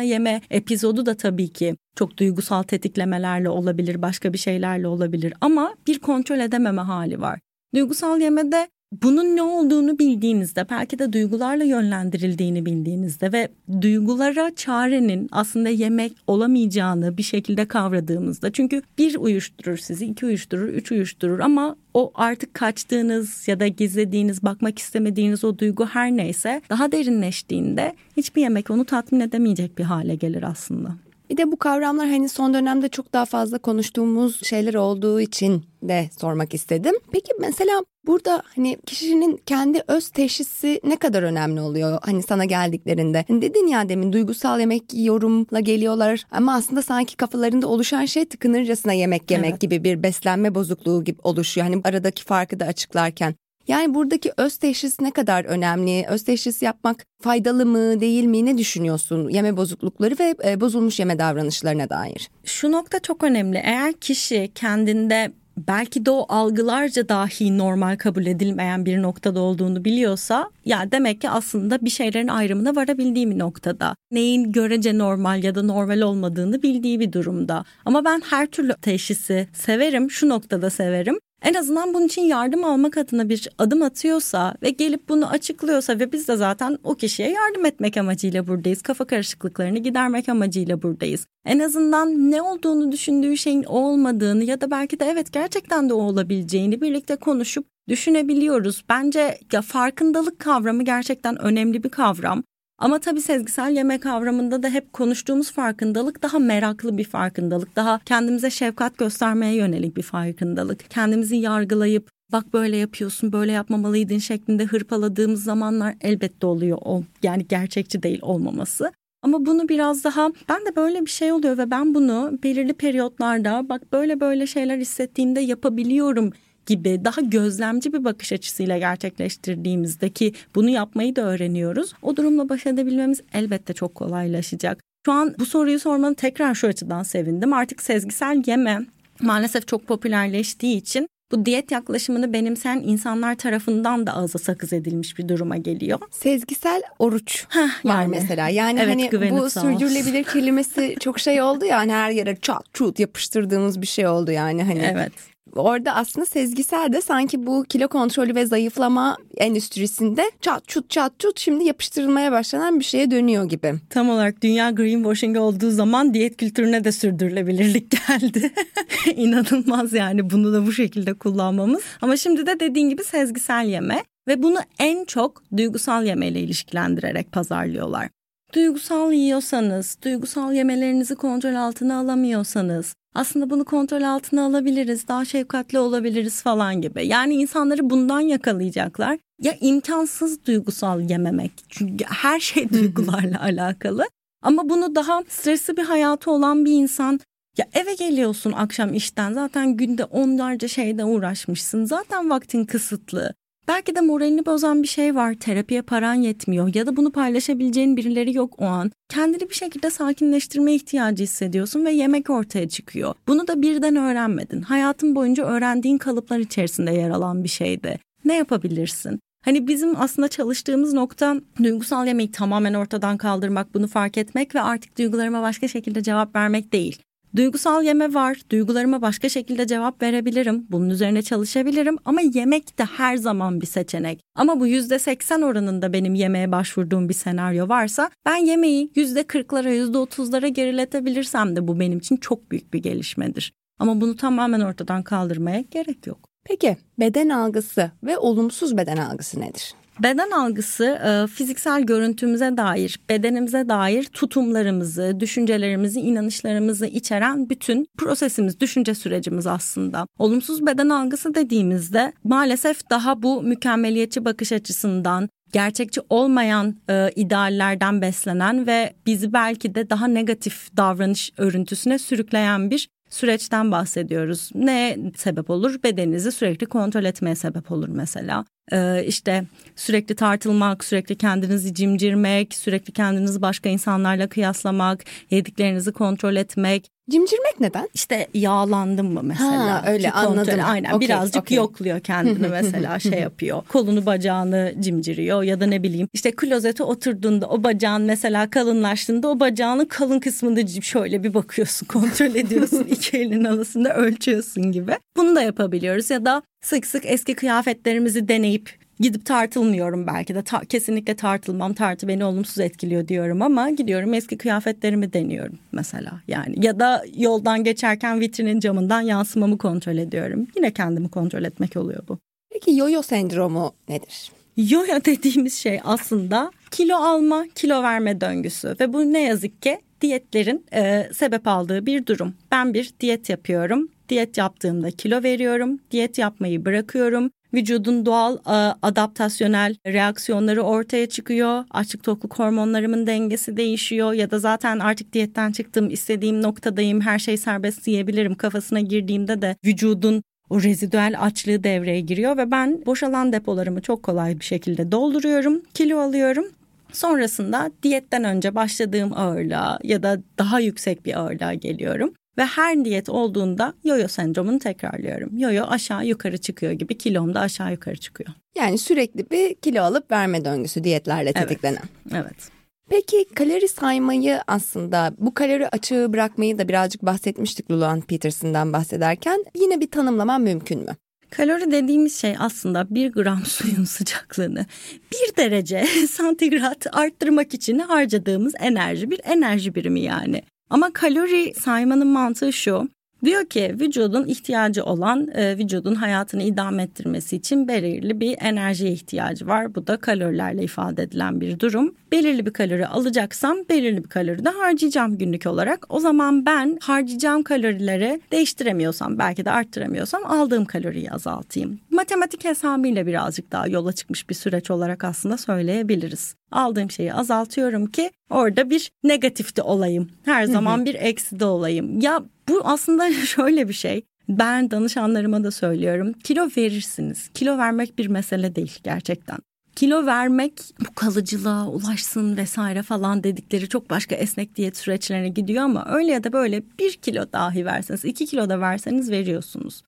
yeme epizodu da tabii ki çok duygusal tetiklemelerle olabilir, başka bir şeylerle olabilir ama bir kontrol edememe hali var. Duygusal yemede bunun ne olduğunu bildiğinizde belki de duygularla yönlendirildiğini bildiğinizde ve duygulara çarenin aslında yemek olamayacağını bir şekilde kavradığımızda çünkü bir uyuşturur sizi iki uyuşturur üç uyuşturur ama o artık kaçtığınız ya da gizlediğiniz bakmak istemediğiniz o duygu her neyse daha derinleştiğinde hiçbir yemek onu tatmin edemeyecek bir hale gelir aslında. Bir de bu kavramlar hani son dönemde çok daha fazla konuştuğumuz şeyler olduğu için de sormak istedim. Peki mesela burada hani kişinin kendi öz teşhisi ne kadar önemli oluyor hani sana geldiklerinde? Hani dedin ya demin duygusal yemek yiyorumla geliyorlar ama aslında sanki kafalarında oluşan şey tıkınırcasına yemek yemek evet. gibi bir beslenme bozukluğu gibi oluşuyor. Hani aradaki farkı da açıklarken. Yani buradaki öz teşhis ne kadar önemli? Öz teşhis yapmak faydalı mı değil mi? Ne düşünüyorsun yeme bozuklukları ve e, bozulmuş yeme davranışlarına dair? Şu nokta çok önemli. Eğer kişi kendinde belki de o algılarca dahi normal kabul edilmeyen bir noktada olduğunu biliyorsa ya demek ki aslında bir şeylerin ayrımına varabildiği bir noktada. Neyin görece normal ya da normal olmadığını bildiği bir durumda. Ama ben her türlü teşhisi severim, şu noktada severim en azından bunun için yardım almak adına bir adım atıyorsa ve gelip bunu açıklıyorsa ve biz de zaten o kişiye yardım etmek amacıyla buradayız. Kafa karışıklıklarını gidermek amacıyla buradayız. En azından ne olduğunu düşündüğü şeyin o olmadığını ya da belki de evet gerçekten de o olabileceğini birlikte konuşup düşünebiliyoruz. Bence ya farkındalık kavramı gerçekten önemli bir kavram. Ama tabii sezgisel yeme kavramında da hep konuştuğumuz farkındalık daha meraklı bir farkındalık. Daha kendimize şefkat göstermeye yönelik bir farkındalık. Kendimizi yargılayıp bak böyle yapıyorsun böyle yapmamalıydın şeklinde hırpaladığımız zamanlar elbette oluyor. O, yani gerçekçi değil olmaması. Ama bunu biraz daha ben de böyle bir şey oluyor ve ben bunu belirli periyotlarda bak böyle böyle şeyler hissettiğimde yapabiliyorum gibi daha gözlemci bir bakış açısıyla gerçekleştirdiğimizde ki bunu yapmayı da öğreniyoruz. O durumla baş edebilmemiz elbette çok kolaylaşacak. Şu an bu soruyu sormanı tekrar şu açıdan sevindim. Artık sezgisel yeme maalesef çok popülerleştiği için bu diyet yaklaşımını benimseyen insanlar tarafından da ağza sakız edilmiş bir duruma geliyor. Sezgisel oruç Heh, var yani. mesela. Yani evet, hani bu sürdürülebilir [laughs] kelimesi çok şey oldu ya hani her yere çat çut yapıştırdığımız bir şey oldu yani hani. Evet orada aslında sezgisel de sanki bu kilo kontrolü ve zayıflama endüstrisinde çat çut çat çut şimdi yapıştırılmaya başlanan bir şeye dönüyor gibi. Tam olarak dünya greenwashing olduğu zaman diyet kültürüne de sürdürülebilirlik [laughs] geldi. [laughs] İnanılmaz yani bunu da bu şekilde kullanmamız. Ama şimdi de dediğin gibi sezgisel yeme ve bunu en çok duygusal yemeyle ilişkilendirerek pazarlıyorlar. Duygusal yiyorsanız, duygusal yemelerinizi kontrol altına alamıyorsanız, aslında bunu kontrol altına alabiliriz, daha şefkatli olabiliriz falan gibi. Yani insanları bundan yakalayacaklar. Ya imkansız duygusal yememek. Çünkü her şey duygularla alakalı. Ama bunu daha stresli bir hayatı olan bir insan ya eve geliyorsun akşam işten zaten günde onlarca şeyde uğraşmışsın. Zaten vaktin kısıtlı. Belki de moralini bozan bir şey var, terapiye paran yetmiyor ya da bunu paylaşabileceğin birileri yok o an. Kendini bir şekilde sakinleştirme ihtiyacı hissediyorsun ve yemek ortaya çıkıyor. Bunu da birden öğrenmedin. Hayatın boyunca öğrendiğin kalıplar içerisinde yer alan bir şeydi. Ne yapabilirsin? Hani bizim aslında çalıştığımız nokta duygusal yemeği tamamen ortadan kaldırmak, bunu fark etmek ve artık duygularıma başka şekilde cevap vermek değil. Duygusal yeme var. Duygularıma başka şekilde cevap verebilirim. Bunun üzerine çalışabilirim ama yemek de her zaman bir seçenek. Ama bu yüzde seksen oranında benim yemeğe başvurduğum bir senaryo varsa ben yemeği yüzde kırklara yüzde otuzlara geriletebilirsem de bu benim için çok büyük bir gelişmedir. Ama bunu tamamen ortadan kaldırmaya gerek yok. Peki beden algısı ve olumsuz beden algısı nedir? Beden algısı e, fiziksel görüntümüze dair, bedenimize dair tutumlarımızı, düşüncelerimizi, inanışlarımızı içeren bütün prosesimiz, düşünce sürecimiz aslında. Olumsuz beden algısı dediğimizde maalesef daha bu mükemmeliyetçi bakış açısından, gerçekçi olmayan e, ideallerden beslenen ve bizi belki de daha negatif davranış örüntüsüne sürükleyen bir süreçten bahsediyoruz. Ne sebep olur? Bedeninizi sürekli kontrol etmeye sebep olur mesela. Ee, işte sürekli tartılmak, sürekli kendinizi cimcirmek, sürekli kendinizi başka insanlarla kıyaslamak, yediklerinizi kontrol etmek, Cimcirmek neden? İşte yağlandım mı mesela? Ha, öyle kontrol, anladım. Aynen Okay, birazcık okay. yokluyor kendini [laughs] mesela şey yapıyor. Kolunu bacağını cimciriyor ya da ne bileyim işte klozete oturduğunda o bacağın mesela kalınlaştığında o bacağının kalın kısmında şöyle bir bakıyorsun [laughs] kontrol ediyorsun [laughs] iki elinin arasında ölçüyorsun gibi. Bunu da yapabiliyoruz ya da sık sık eski kıyafetlerimizi deneyip gidip tartılmıyorum belki de Ta- kesinlikle tartılmam tartı beni olumsuz etkiliyor diyorum ama gidiyorum eski kıyafetlerimi deniyorum mesela yani ya da yoldan geçerken vitrinin camından yansımamı kontrol ediyorum yine kendimi kontrol etmek oluyor bu. Peki yoyo sendromu nedir? Yoya dediğimiz şey aslında kilo alma, kilo verme döngüsü ve bu ne yazık ki diyetlerin e, sebep aldığı bir durum. Ben bir diyet yapıyorum. Diyet yaptığımda kilo veriyorum. Diyet yapmayı bırakıyorum. Vücudun doğal e, adaptasyonel reaksiyonları ortaya çıkıyor. Açlık tokluk hormonlarımın dengesi değişiyor ya da zaten artık diyetten çıktım, istediğim noktadayım, her şey serbest yiyebilirim kafasına girdiğimde de vücudun o rezidüel açlığı devreye giriyor ve ben boşalan depolarımı çok kolay bir şekilde dolduruyorum, kilo alıyorum. Sonrasında diyetten önce başladığım ağırlığa ya da daha yüksek bir ağırlığa geliyorum. Ve her diyet olduğunda yoyo sendromunu tekrarlıyorum. Yoyo aşağı yukarı çıkıyor gibi kilom da aşağı yukarı çıkıyor. Yani sürekli bir kilo alıp verme döngüsü diyetlerle Evet. tetiklenen. Evet. Peki kalori saymayı aslında bu kalori açığı bırakmayı da birazcık bahsetmiştik Lulan Peterson'dan bahsederken yine bir tanımlaman mümkün mü? Kalori dediğimiz şey aslında bir gram [laughs] suyun sıcaklığını bir derece santigrat arttırmak için harcadığımız enerji bir enerji birimi yani. Ama kalori saymanın mantığı şu. Diyor ki vücudun ihtiyacı olan e, vücudun hayatını idame ettirmesi için belirli bir enerjiye ihtiyacı var. Bu da kalorilerle ifade edilen bir durum. Belirli bir kalori alacaksam belirli bir kalori de harcayacağım günlük olarak. O zaman ben harcayacağım kalorileri değiştiremiyorsam belki de arttıramıyorsam aldığım kaloriyi azaltayım. Matematik hesabıyla birazcık daha yola çıkmış bir süreç olarak aslında söyleyebiliriz. Aldığım şeyi azaltıyorum ki orada bir negatifte olayım. Her zaman bir ekside olayım. Ya bu aslında [laughs] şöyle bir şey. Ben danışanlarıma da söylüyorum. Kilo verirsiniz. Kilo vermek bir mesele değil gerçekten. Kilo vermek bu kalıcılığa ulaşsın vesaire falan dedikleri çok başka esnek diyet süreçlerine gidiyor ama öyle ya da böyle bir kilo dahi verseniz iki kilo da verseniz veriyorsunuz.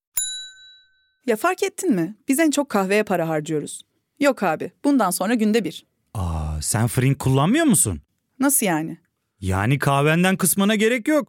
Ya fark ettin mi? Biz en çok kahveye para harcıyoruz. Yok abi, bundan sonra günde bir. Aa, sen Frink kullanmıyor musun? Nasıl yani? Yani kahvenden kısmına gerek yok.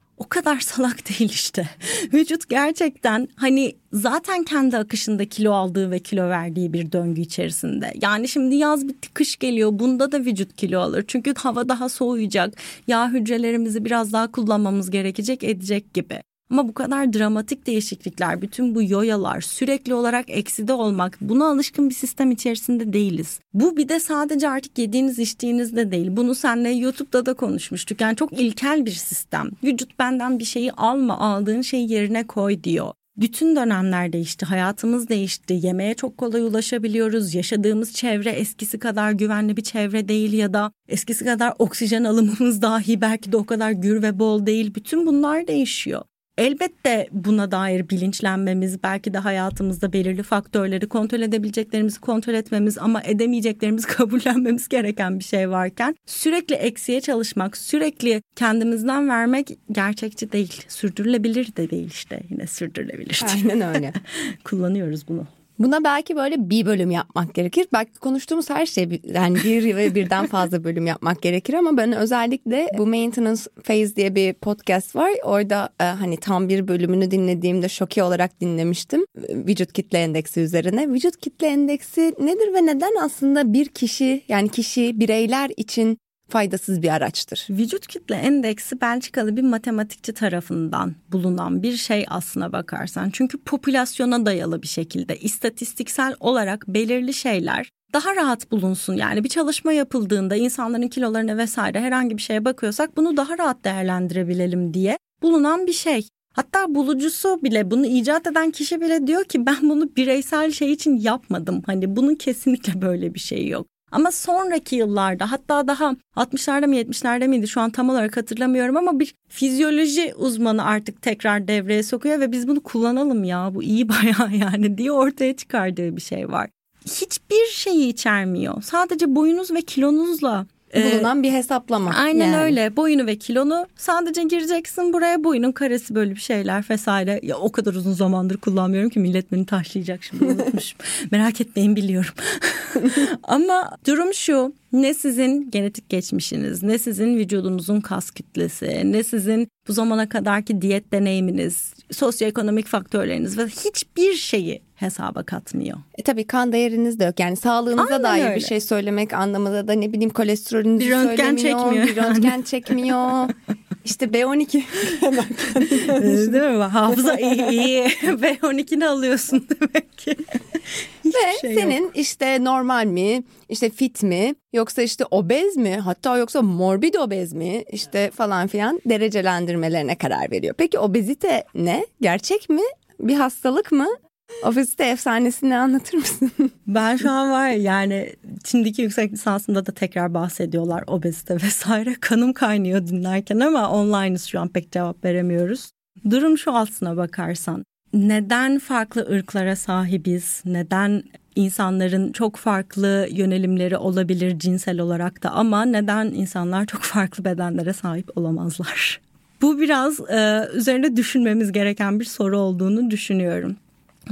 o kadar salak [laughs] değil işte. Vücut gerçekten hani zaten kendi akışında kilo aldığı ve kilo verdiği bir döngü içerisinde. Yani şimdi yaz bitti kış geliyor bunda da vücut kilo alır. Çünkü hava daha soğuyacak. Yağ hücrelerimizi biraz daha kullanmamız gerekecek edecek gibi. Ama bu kadar dramatik değişiklikler, bütün bu yoyalar, sürekli olarak ekside olmak, buna alışkın bir sistem içerisinde değiliz. Bu bir de sadece artık yediğiniz içtiğinizde değil. Bunu seninle YouTube'da da konuşmuştuk. Yani çok ilkel bir sistem. Vücut benden bir şeyi alma, aldığın şeyi yerine koy diyor. Bütün dönemler değişti, hayatımız değişti. Yemeğe çok kolay ulaşabiliyoruz. Yaşadığımız çevre eskisi kadar güvenli bir çevre değil ya da eskisi kadar oksijen alımımız [laughs] dahi belki de o kadar gür ve bol değil. Bütün bunlar değişiyor. Elbette buna dair bilinçlenmemiz, belki de hayatımızda belirli faktörleri kontrol edebileceklerimizi kontrol etmemiz ama edemeyeceklerimizi [laughs] kabullenmemiz gereken bir şey varken sürekli eksiye çalışmak, sürekli kendimizden vermek gerçekçi değil. Sürdürülebilir de değil işte yine sürdürülebilir. Aynen öyle. [laughs] Kullanıyoruz bunu. Buna belki böyle bir bölüm yapmak gerekir. Belki konuştuğumuz her şey yani bir ve birden fazla bölüm yapmak gerekir ama ben özellikle bu Maintenance Phase diye bir podcast var. Orada e, hani tam bir bölümünü dinlediğimde şoke olarak dinlemiştim. Vücut kitle endeksi üzerine. Vücut kitle endeksi nedir ve neden aslında bir kişi yani kişi bireyler için faydasız bir araçtır. Vücut kitle endeksi Belçikalı bir matematikçi tarafından bulunan bir şey aslına bakarsan. Çünkü popülasyona dayalı bir şekilde istatistiksel olarak belirli şeyler daha rahat bulunsun. Yani bir çalışma yapıldığında insanların kilolarına vesaire herhangi bir şeye bakıyorsak bunu daha rahat değerlendirebilelim diye bulunan bir şey. Hatta bulucusu bile bunu icat eden kişi bile diyor ki ben bunu bireysel şey için yapmadım. Hani bunun kesinlikle böyle bir şey yok. Ama sonraki yıllarda hatta daha 60'larda mı 70'lerde miydi şu an tam olarak hatırlamıyorum ama bir fizyoloji uzmanı artık tekrar devreye sokuyor ve biz bunu kullanalım ya bu iyi [laughs] bayağı yani diye ortaya çıkardığı bir şey var. Hiçbir şeyi içermiyor. Sadece boyunuz ve kilonuzla ee, bulunan bir hesaplama. Aynen yani. öyle. Boyunu ve kilonu sadece gireceksin buraya. Boyunun karesi böyle bir şeyler vesaire. Ya o kadar uzun zamandır kullanmıyorum ki millet beni taşlayacak şimdi [laughs] unutmuşum. Merak etmeyin biliyorum. [laughs] Ama durum şu. Ne sizin genetik geçmişiniz, ne sizin vücudunuzun kas kütlesi, ne sizin bu zamana kadarki diyet deneyiminiz, sosyoekonomik faktörleriniz ve hiçbir şeyi hesaba katmıyor. E tabii kan değeriniz de yok. Yani sağlığınıza Aynen dair öyle. bir şey söylemek anlamında da ne bileyim kolesterolünüzü bir röntgen çekmiyor. Bir röntgen çekmiyor. [laughs] İşte B12 [laughs] Değil mi? Hafıza iyi iyi. [laughs] B12'ni alıyorsun demek ki. [laughs] Ve şey senin yok. işte normal mi, işte fit mi, yoksa işte obez mi, hatta yoksa morbid obez mi, işte falan filan derecelendirmelerine karar veriyor. Peki obezite ne? Gerçek mi? Bir hastalık mı? Obezite efsanesini anlatır mısın? [laughs] Ben şu an var yani Çin'deki yüksek lisansında da tekrar bahsediyorlar obezite vesaire. [laughs] Kanım kaynıyor dinlerken ama online'ız şu an pek cevap veremiyoruz. Durum şu aslına bakarsan. Neden farklı ırklara sahibiz? Neden insanların çok farklı yönelimleri olabilir cinsel olarak da ama neden insanlar çok farklı bedenlere sahip olamazlar? Bu biraz e, üzerinde düşünmemiz gereken bir soru olduğunu düşünüyorum.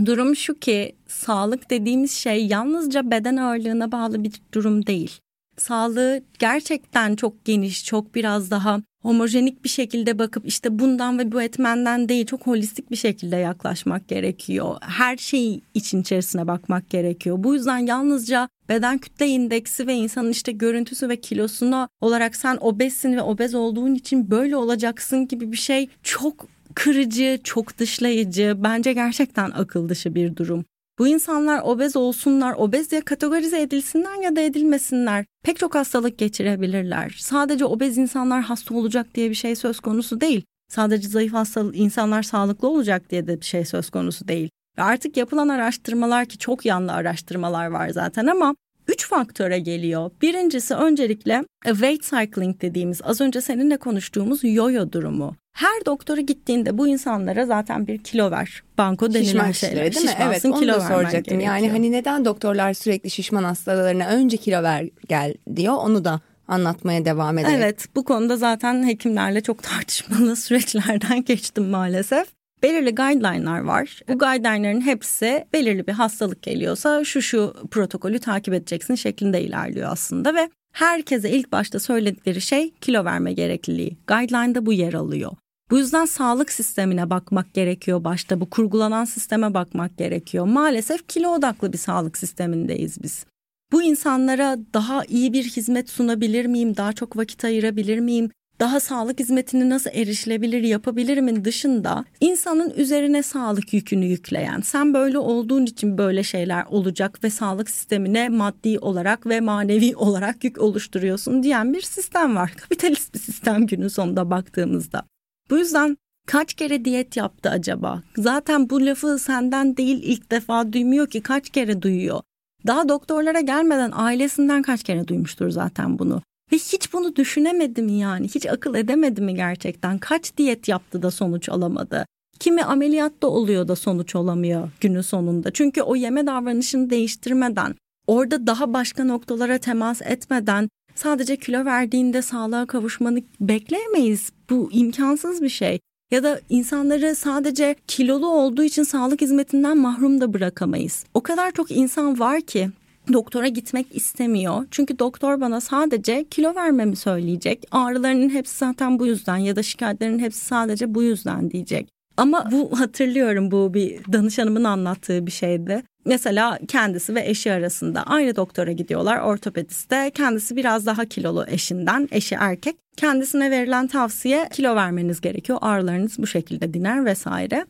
Durum şu ki sağlık dediğimiz şey yalnızca beden ağırlığına bağlı bir durum değil. Sağlığı gerçekten çok geniş, çok biraz daha homojenik bir şekilde bakıp işte bundan ve bu etmenden değil çok holistik bir şekilde yaklaşmak gerekiyor. Her şey için içerisine bakmak gerekiyor. Bu yüzden yalnızca beden kütle indeksi ve insanın işte görüntüsü ve kilosuna olarak sen obezsin ve obez olduğun için böyle olacaksın gibi bir şey çok kırıcı, çok dışlayıcı, bence gerçekten akıl dışı bir durum. Bu insanlar obez olsunlar, obez diye kategorize edilsinler ya da edilmesinler. Pek çok hastalık geçirebilirler. Sadece obez insanlar hasta olacak diye bir şey söz konusu değil. Sadece zayıf hasta insanlar sağlıklı olacak diye de bir şey söz konusu değil. Ve artık yapılan araştırmalar ki çok yanlı araştırmalar var zaten ama üç faktöre geliyor. Birincisi öncelikle weight cycling dediğimiz az önce seninle konuştuğumuz yoyo durumu. Her doktora gittiğinde bu insanlara zaten bir kilo ver. Banko denilen şişman şeyler. Değil mi? Evet onu kilo da soracaktım. Yani hani neden doktorlar sürekli şişman hastalarına önce kilo ver gel diyor onu da anlatmaya devam ederek. Evet bu konuda zaten hekimlerle çok tartışmalı [laughs] süreçlerden geçtim maalesef. Belirli guideline'lar var. Bu guideline'ların hepsi belirli bir hastalık geliyorsa şu şu protokolü takip edeceksin şeklinde ilerliyor aslında ve herkese ilk başta söyledikleri şey kilo verme gerekliliği. Guideline'da bu yer alıyor. Bu yüzden sağlık sistemine bakmak gerekiyor başta. Bu kurgulanan sisteme bakmak gerekiyor. Maalesef kilo odaklı bir sağlık sistemindeyiz biz. Bu insanlara daha iyi bir hizmet sunabilir miyim? Daha çok vakit ayırabilir miyim? Daha sağlık hizmetini nasıl erişilebilir yapabilirimin dışında insanın üzerine sağlık yükünü yükleyen, sen böyle olduğun için böyle şeyler olacak ve sağlık sistemine maddi olarak ve manevi [laughs] olarak yük oluşturuyorsun diyen bir sistem var. Kapitalist bir sistem günün sonunda baktığımızda. Bu yüzden kaç kere diyet yaptı acaba? Zaten bu lafı senden değil ilk defa duymuyor ki kaç kere duyuyor. Daha doktorlara gelmeden ailesinden kaç kere duymuştur zaten bunu. Ve hiç bunu düşünemedi mi yani? Hiç akıl edemedi mi gerçekten? Kaç diyet yaptı da sonuç alamadı? Kimi ameliyatta oluyor da sonuç olamıyor günün sonunda. Çünkü o yeme davranışını değiştirmeden, orada daha başka noktalara temas etmeden sadece kilo verdiğinde sağlığa kavuşmanı bekleyemeyiz. Bu imkansız bir şey. Ya da insanları sadece kilolu olduğu için sağlık hizmetinden mahrum da bırakamayız. O kadar çok insan var ki doktora gitmek istemiyor. Çünkü doktor bana sadece kilo vermemi söyleyecek. Ağrılarının hepsi zaten bu yüzden ya da şikayetlerinin hepsi sadece bu yüzden diyecek. Ama bu hatırlıyorum bu bir danışanımın anlattığı bir şeydi. Mesela kendisi ve eşi arasında aynı doktora gidiyorlar ortopediste. Kendisi biraz daha kilolu eşinden, eşi erkek. Kendisine verilen tavsiye kilo vermeniz gerekiyor. Ağrılarınız bu şekilde diner vesaire.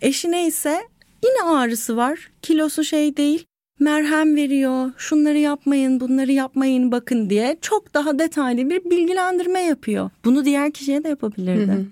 Eşine ise yine ağrısı var. Kilosu şey değil. Merhem veriyor. Şunları yapmayın, bunları yapmayın bakın diye çok daha detaylı bir bilgilendirme yapıyor. Bunu diğer kişiye de yapabilirdi.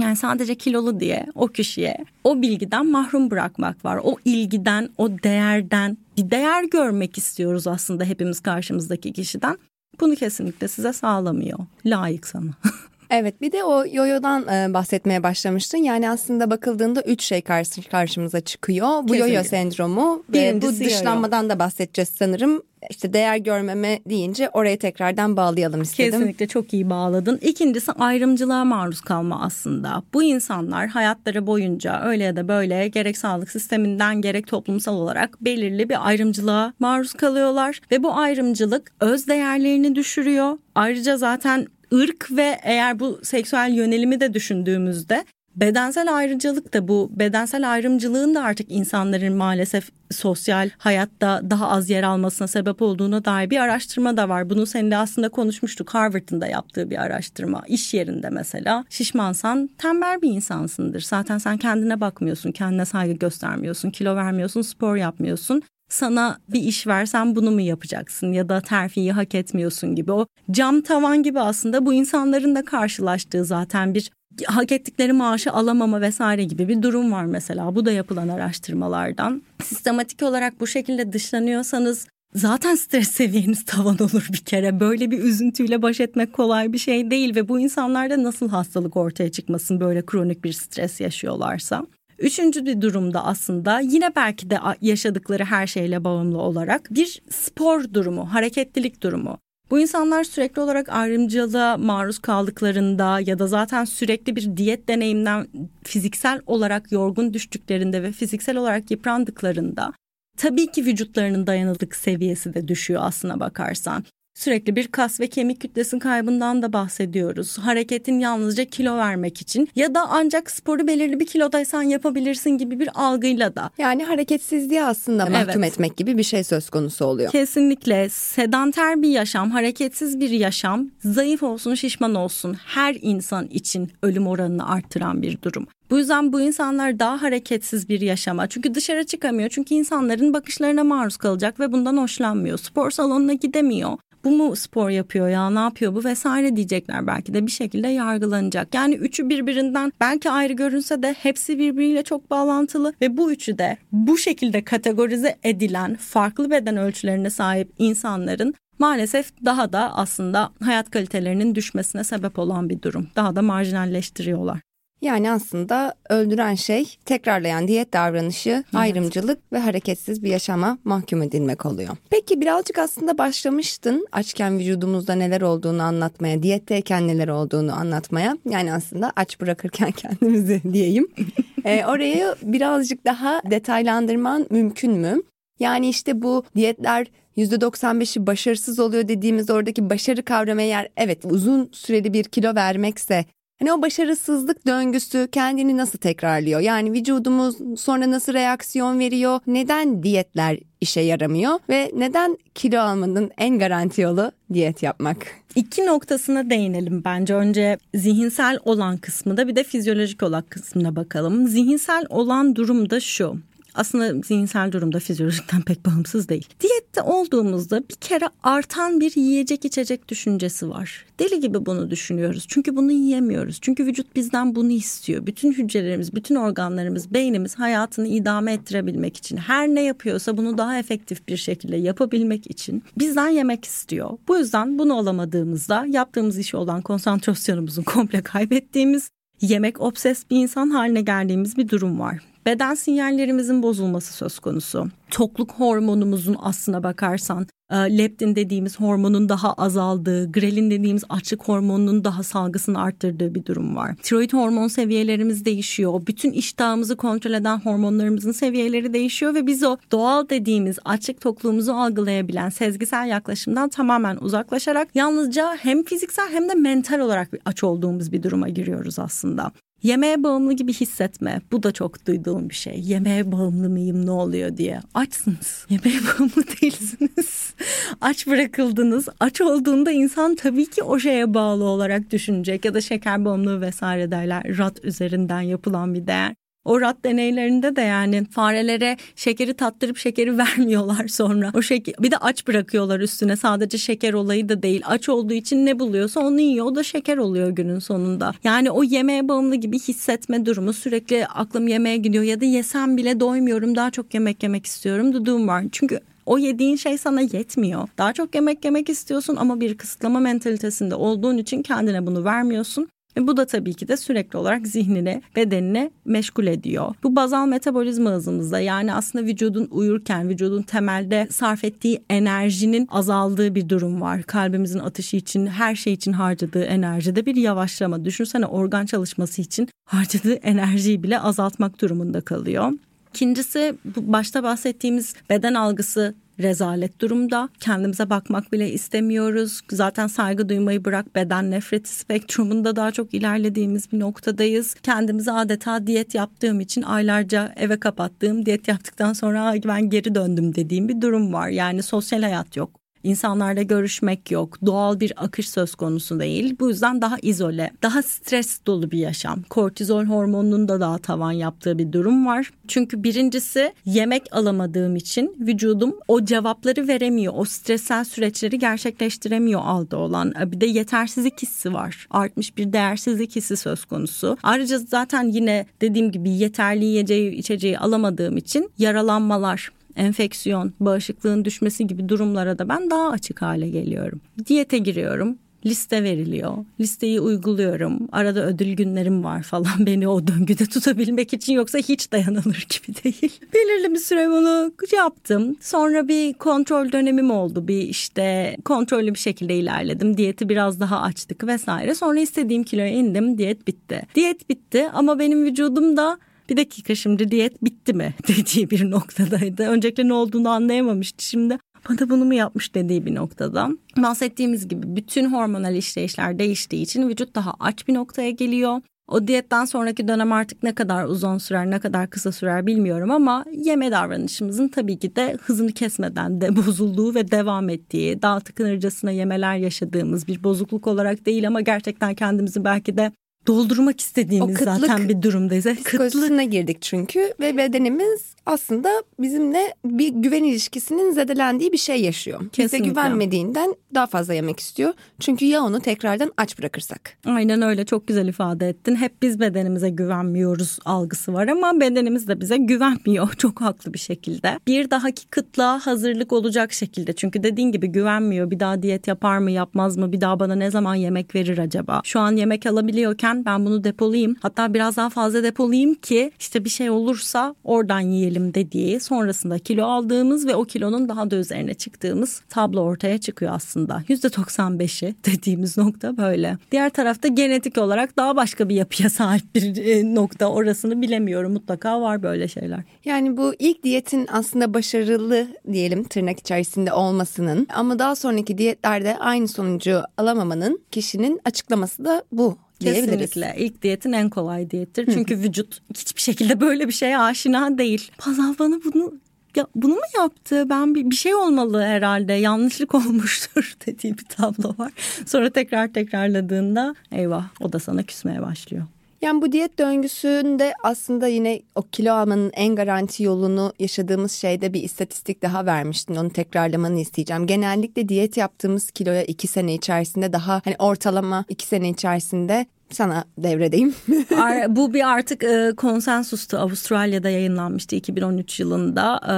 yani sadece kilolu diye o kişiye o bilgiden mahrum bırakmak var. O ilgiden, o değerden bir değer görmek istiyoruz aslında hepimiz karşımızdaki kişiden. Bunu kesinlikle size sağlamıyor. Layık sana. [laughs] Evet bir de o yoyodan e, bahsetmeye başlamıştın. Yani aslında bakıldığında üç şey karşı, karşımıza çıkıyor. Bu Kesinlikle. yoyo sendromu ve Birincisi bu dışlanmadan da bahsedeceğiz sanırım. İşte değer görmeme deyince oraya tekrardan bağlayalım istedim. Kesinlikle çok iyi bağladın. İkincisi ayrımcılığa maruz kalma aslında. Bu insanlar hayatları boyunca öyle ya da böyle gerek sağlık sisteminden gerek toplumsal olarak belirli bir ayrımcılığa maruz kalıyorlar. Ve bu ayrımcılık öz değerlerini düşürüyor. Ayrıca zaten ırk ve eğer bu seksüel yönelimi de düşündüğümüzde bedensel ayrıcalık da bu bedensel ayrımcılığın da artık insanların maalesef sosyal hayatta daha az yer almasına sebep olduğuna dair bir araştırma da var. Bunu seninle aslında konuşmuştuk. Harvard'ın da yaptığı bir araştırma. İş yerinde mesela şişmansan tembel bir insansındır. Zaten sen kendine bakmıyorsun, kendine saygı göstermiyorsun, kilo vermiyorsun, spor yapmıyorsun sana bir iş versen bunu mu yapacaksın ya da terfiyi hak etmiyorsun gibi o cam tavan gibi aslında bu insanların da karşılaştığı zaten bir hak ettikleri maaşı alamama vesaire gibi bir durum var mesela. Bu da yapılan araştırmalardan. Sistematik olarak bu şekilde dışlanıyorsanız zaten stres seviyeniz tavan olur bir kere. Böyle bir üzüntüyle baş etmek kolay bir şey değil ve bu insanlarda nasıl hastalık ortaya çıkmasın böyle kronik bir stres yaşıyorlarsa. Üçüncü bir durumda aslında yine belki de yaşadıkları her şeyle bağımlı olarak bir spor durumu, hareketlilik durumu. Bu insanlar sürekli olarak ayrımcılığa maruz kaldıklarında ya da zaten sürekli bir diyet deneyimden fiziksel olarak yorgun düştüklerinde ve fiziksel olarak yıprandıklarında tabii ki vücutlarının dayanıklık seviyesi de düşüyor aslına bakarsan. Sürekli bir kas ve kemik kütlesinin kaybından da bahsediyoruz. Hareketin yalnızca kilo vermek için ya da ancak sporu belirli bir kilodaysan yapabilirsin gibi bir algıyla da. Yani hareketsizliği aslında mahkum evet. etmek gibi bir şey söz konusu oluyor. Kesinlikle sedanter bir yaşam, hareketsiz bir yaşam, zayıf olsun, şişman olsun her insan için ölüm oranını arttıran bir durum. Bu yüzden bu insanlar daha hareketsiz bir yaşama çünkü dışarı çıkamıyor çünkü insanların bakışlarına maruz kalacak ve bundan hoşlanmıyor. Spor salonuna gidemiyor bu mu spor yapıyor ya ne yapıyor bu vesaire diyecekler belki de bir şekilde yargılanacak. Yani üçü birbirinden belki ayrı görünse de hepsi birbiriyle çok bağlantılı ve bu üçü de bu şekilde kategorize edilen farklı beden ölçülerine sahip insanların maalesef daha da aslında hayat kalitelerinin düşmesine sebep olan bir durum. Daha da marjinalleştiriyorlar. Yani aslında öldüren şey tekrarlayan diyet davranışı, evet. ayrımcılık ve hareketsiz bir yaşama mahkum edilmek oluyor. Peki birazcık aslında başlamıştın açken vücudumuzda neler olduğunu anlatmaya, diyetteyken neler olduğunu anlatmaya. Yani aslında aç bırakırken [laughs] kendimizi diyeyim. [laughs] ee, orayı birazcık daha detaylandırman mümkün mü? Yani işte bu diyetler %95'i başarısız oluyor dediğimiz oradaki başarı kavramı eğer evet uzun süreli bir kilo vermekse Hani o başarısızlık döngüsü kendini nasıl tekrarlıyor? Yani vücudumuz sonra nasıl reaksiyon veriyor? Neden diyetler işe yaramıyor ve neden kilo almanın en garanti yolu diyet yapmak? İki noktasına değinelim bence. Önce zihinsel olan kısmında bir de fizyolojik olan kısmına bakalım. Zihinsel olan durum da şu aslında zihinsel durumda fizyolojikten pek bağımsız değil. Diyette olduğumuzda bir kere artan bir yiyecek içecek düşüncesi var. Deli gibi bunu düşünüyoruz. Çünkü bunu yiyemiyoruz. Çünkü vücut bizden bunu istiyor. Bütün hücrelerimiz, bütün organlarımız, beynimiz hayatını idame ettirebilmek için her ne yapıyorsa bunu daha efektif bir şekilde yapabilmek için bizden yemek istiyor. Bu yüzden bunu alamadığımızda yaptığımız işe olan konsantrasyonumuzu komple kaybettiğimiz yemek obses bir insan haline geldiğimiz bir durum var beden sinyallerimizin bozulması söz konusu. Tokluk hormonumuzun aslına bakarsan e, leptin dediğimiz hormonun daha azaldığı, grelin dediğimiz açlık hormonunun daha salgısını arttırdığı bir durum var. Tiroid hormon seviyelerimiz değişiyor. Bütün iştahımızı kontrol eden hormonlarımızın seviyeleri değişiyor ve biz o doğal dediğimiz açlık tokluğumuzu algılayabilen sezgisel yaklaşımdan tamamen uzaklaşarak yalnızca hem fiziksel hem de mental olarak aç olduğumuz bir duruma giriyoruz aslında. Yemeğe bağımlı gibi hissetme. Bu da çok duyduğum bir şey. Yemeğe bağımlı mıyım ne oluyor diye. Açsınız. [laughs] Yemeğe bağımlı değilsiniz. Aç bırakıldınız. Aç olduğunda insan tabii ki o şeye bağlı olarak düşünecek ya da şeker bağımlılığı vesaire derler. Rat üzerinden yapılan bir değer. O rat deneylerinde de yani farelere şekeri tattırıp şekeri [laughs] vermiyorlar sonra. O şeker bir de aç bırakıyorlar üstüne. Sadece şeker olayı da değil. Aç olduğu için ne buluyorsa onu yiyor. O da şeker oluyor günün sonunda. Yani o yemeğe bağımlı gibi hissetme durumu sürekli aklım yemeğe gidiyor ya da yesem bile doymuyorum. Daha çok yemek yemek istiyorum. Duduğum var. Çünkü o yediğin şey sana yetmiyor. Daha çok yemek yemek istiyorsun ama bir kısıtlama mentalitesinde olduğun için kendine bunu vermiyorsun. Ve bu da tabii ki de sürekli olarak zihnini, bedenini meşgul ediyor. Bu bazal metabolizma hızımızda yani aslında vücudun uyurken vücudun temelde sarf ettiği enerjinin azaldığı bir durum var. Kalbimizin atışı için her şey için harcadığı enerjide bir yavaşlama. Düşünsene organ çalışması için harcadığı enerjiyi bile azaltmak durumunda kalıyor. İkincisi bu başta bahsettiğimiz beden algısı rezalet durumda. Kendimize bakmak bile istemiyoruz. Zaten saygı duymayı bırak beden nefreti spektrumunda daha çok ilerlediğimiz bir noktadayız. Kendimize adeta diyet yaptığım için aylarca eve kapattığım diyet yaptıktan sonra ben geri döndüm dediğim bir durum var. Yani sosyal hayat yok insanlarla görüşmek yok. Doğal bir akış söz konusu değil. Bu yüzden daha izole, daha stres dolu bir yaşam. Kortizol hormonunun da daha tavan yaptığı bir durum var. Çünkü birincisi yemek alamadığım için vücudum o cevapları veremiyor. O stressel süreçleri gerçekleştiremiyor aldı olan. Bir de yetersizlik hissi var. Artmış bir değersizlik hissi söz konusu. Ayrıca zaten yine dediğim gibi yeterli yiyeceği içeceği alamadığım için yaralanmalar, enfeksiyon, bağışıklığın düşmesi gibi durumlara da ben daha açık hale geliyorum. Diyete giriyorum liste veriliyor. Listeyi uyguluyorum. Arada ödül günlerim var falan [laughs] beni o döngüde tutabilmek için yoksa hiç dayanılır gibi değil. [laughs] Belirli bir süre bunu yaptım. Sonra bir kontrol dönemim oldu. Bir işte kontrollü bir şekilde ilerledim. Diyeti biraz daha açtık vesaire. Sonra istediğim kiloya indim. Diyet bitti. Diyet bitti ama benim vücudum da bir dakika şimdi diyet bitti mi [laughs] dediği bir noktadaydı. Öncelikle ne olduğunu anlayamamıştı. Şimdi bana bunu mu yapmış dediği bir noktada. Bahsettiğimiz gibi bütün hormonal işleyişler değiştiği için vücut daha aç bir noktaya geliyor. O diyetten sonraki dönem artık ne kadar uzun sürer, ne kadar kısa sürer bilmiyorum ama yeme davranışımızın tabii ki de hızını kesmeden de [laughs] bozulduğu ve devam ettiği, daha tıkınırcasına yemeler yaşadığımız bir bozukluk olarak değil ama gerçekten kendimizi belki de doldurmak istediğimiz zaten bir durumdayız. Kıtlık girdik çünkü ve bedenimiz aslında bizimle bir güven ilişkisinin zedelendiği bir şey yaşıyor. Kesinlikle. Bize güvenmediğinden daha fazla yemek istiyor. Çünkü ya onu tekrardan aç bırakırsak. Aynen öyle çok güzel ifade ettin. Hep biz bedenimize güvenmiyoruz algısı var ama bedenimiz de bize güvenmiyor [laughs] çok haklı bir şekilde. Bir dahaki kıtlığa hazırlık olacak şekilde. Çünkü dediğin gibi güvenmiyor. Bir daha diyet yapar mı yapmaz mı? Bir daha bana ne zaman yemek verir acaba? Şu an yemek alabiliyorken ben bunu depolayayım. Hatta biraz daha fazla depolayayım ki işte bir şey olursa oradan yiyelim dediği sonrasında kilo aldığımız ve o kilonun daha da üzerine çıktığımız tablo ortaya çıkıyor aslında. %95'i dediğimiz nokta böyle. Diğer tarafta genetik olarak daha başka bir yapıya sahip bir e, nokta orasını bilemiyorum. Mutlaka var böyle şeyler. Yani bu ilk diyetin aslında başarılı diyelim tırnak içerisinde olmasının ama daha sonraki diyetlerde aynı sonucu alamamanın kişinin açıklaması da bu Kesinlikle. İlk diyetin en kolay diyettir. Çünkü vücut hiçbir şekilde böyle bir şeye aşina değil. Pazar bana bunu ya bunu mu yaptı? Ben bir, bir şey olmalı herhalde. Yanlışlık [laughs] olmuştur dediği bir tablo var. Sonra tekrar tekrarladığında eyvah o da sana küsmeye başlıyor. Yani bu diyet döngüsünde aslında yine o kilo almanın en garanti yolunu yaşadığımız şeyde bir istatistik daha vermiştin. Onu tekrarlamanı isteyeceğim. Genellikle diyet yaptığımız kiloya iki sene içerisinde daha hani ortalama iki sene içerisinde sana devredeyim. [laughs] bu bir artık e, konsensustu. Avustralya'da yayınlanmıştı 2013 yılında. E,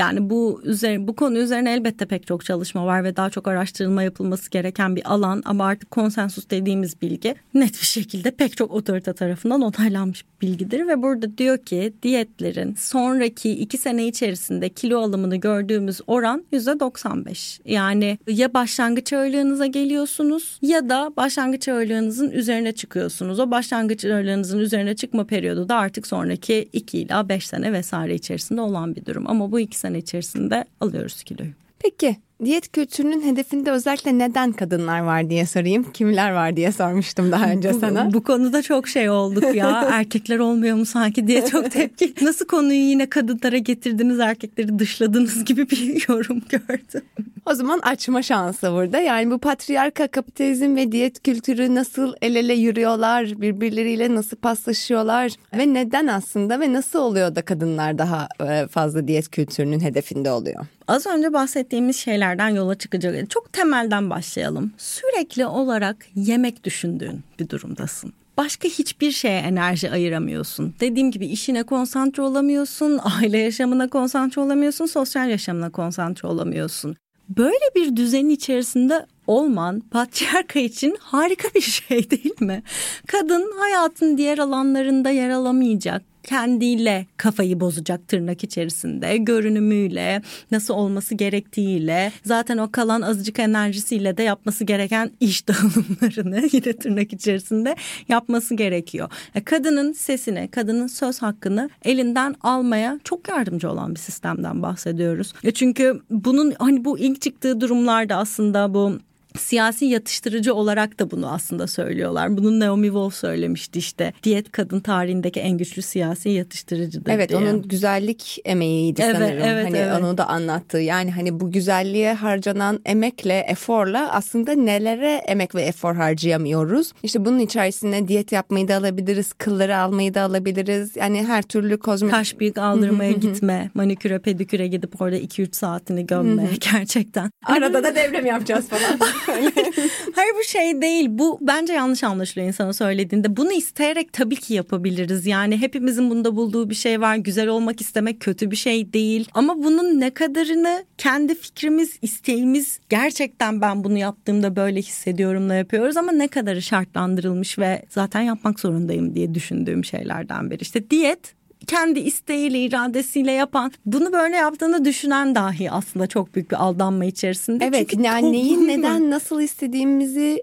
yani bu üzerine bu konu üzerine elbette pek çok çalışma var ve daha çok araştırılma yapılması gereken bir alan ama artık konsensus dediğimiz bilgi net bir şekilde pek çok otorite tarafından onaylanmış bilgidir ve burada diyor ki diyetlerin sonraki iki sene içerisinde kilo alımını gördüğümüz oran yüzde 95. Yani ya başlangıç ağırlığınıza geliyorsunuz ya da başlangıç ağırlığınızın üzerine çıkıyorsunuz çıkıyorsunuz. O başlangıç ağırlığınızın üzerine çıkma periyodu da artık sonraki 2 ila 5 sene vesaire içerisinde olan bir durum. Ama bu 2 sene içerisinde alıyoruz kiloyu. Peki diyet kültürünün hedefinde özellikle neden kadınlar var diye sorayım. Kimler var diye sormuştum daha önce bu, sana. Bu konuda çok şey olduk ya. [laughs] Erkekler olmuyor mu sanki diye çok tepki. Nasıl konuyu yine kadınlara getirdiniz erkekleri dışladınız gibi bir [laughs] yorum gördüm. O zaman açma şansı burada. Yani bu patriarka kapitalizm ve diyet kültürü nasıl el ele yürüyorlar, birbirleriyle nasıl paslaşıyorlar ve neden aslında ve nasıl oluyor da kadınlar daha e, fazla diyet kültürünün hedefinde oluyor? Az önce bahsettiğimiz şeylerden yola çıkacak. Çok temelden başlayalım. Sürekli olarak yemek düşündüğün bir durumdasın başka hiçbir şeye enerji ayıramıyorsun. Dediğim gibi işine konsantre olamıyorsun, aile yaşamına konsantre olamıyorsun, sosyal yaşamına konsantre olamıyorsun. Böyle bir düzenin içerisinde olman patriarka için harika bir şey değil mi? Kadın hayatın diğer alanlarında yer alamayacak kendiyle kafayı bozacak tırnak içerisinde görünümüyle nasıl olması gerektiğiyle zaten o kalan azıcık enerjisiyle de yapması gereken iş [laughs] dağılımlarını yine tırnak içerisinde yapması gerekiyor. E, kadının sesini, kadının söz hakkını elinden almaya çok yardımcı olan bir sistemden bahsediyoruz. E, çünkü bunun hani bu ilk çıktığı durumlarda aslında bu siyasi yatıştırıcı olarak da bunu aslında söylüyorlar. Bunu Naomi Wolf söylemişti işte. Diyet kadın tarihindeki en güçlü siyasi yatıştırıcıdır Evet diye. onun güzellik emeğiydi Evet, sanırım. evet, hani evet. onu da anlattı. Yani hani bu güzelliğe harcanan emekle, eforla aslında nelere emek ve efor harcayamıyoruz. İşte bunun içerisine diyet yapmayı da alabiliriz, kılları almayı da alabiliriz. Yani her türlü kozmetik Kaş büyük aldırmaya gitme, maniküre pediküre gidip orada 2-3 saatini gömme [laughs] gerçekten. Arada da devrem yapacağız falan. [laughs] [laughs] Hayır bu şey değil. Bu bence yanlış anlaşılıyor insana söylediğinde. Bunu isteyerek tabii ki yapabiliriz. Yani hepimizin bunda bulduğu bir şey var. Güzel olmak istemek kötü bir şey değil. Ama bunun ne kadarını kendi fikrimiz, isteğimiz gerçekten ben bunu yaptığımda böyle hissediyorumla yapıyoruz ama ne kadarı şartlandırılmış ve zaten yapmak zorundayım diye düşündüğüm şeylerden biri. İşte diyet kendi isteğiyle, iradesiyle yapan, bunu böyle yaptığını düşünen dahi aslında çok büyük bir aldanma içerisinde. evet Çünkü yani neyin toplum- neden nasıl istediğimizi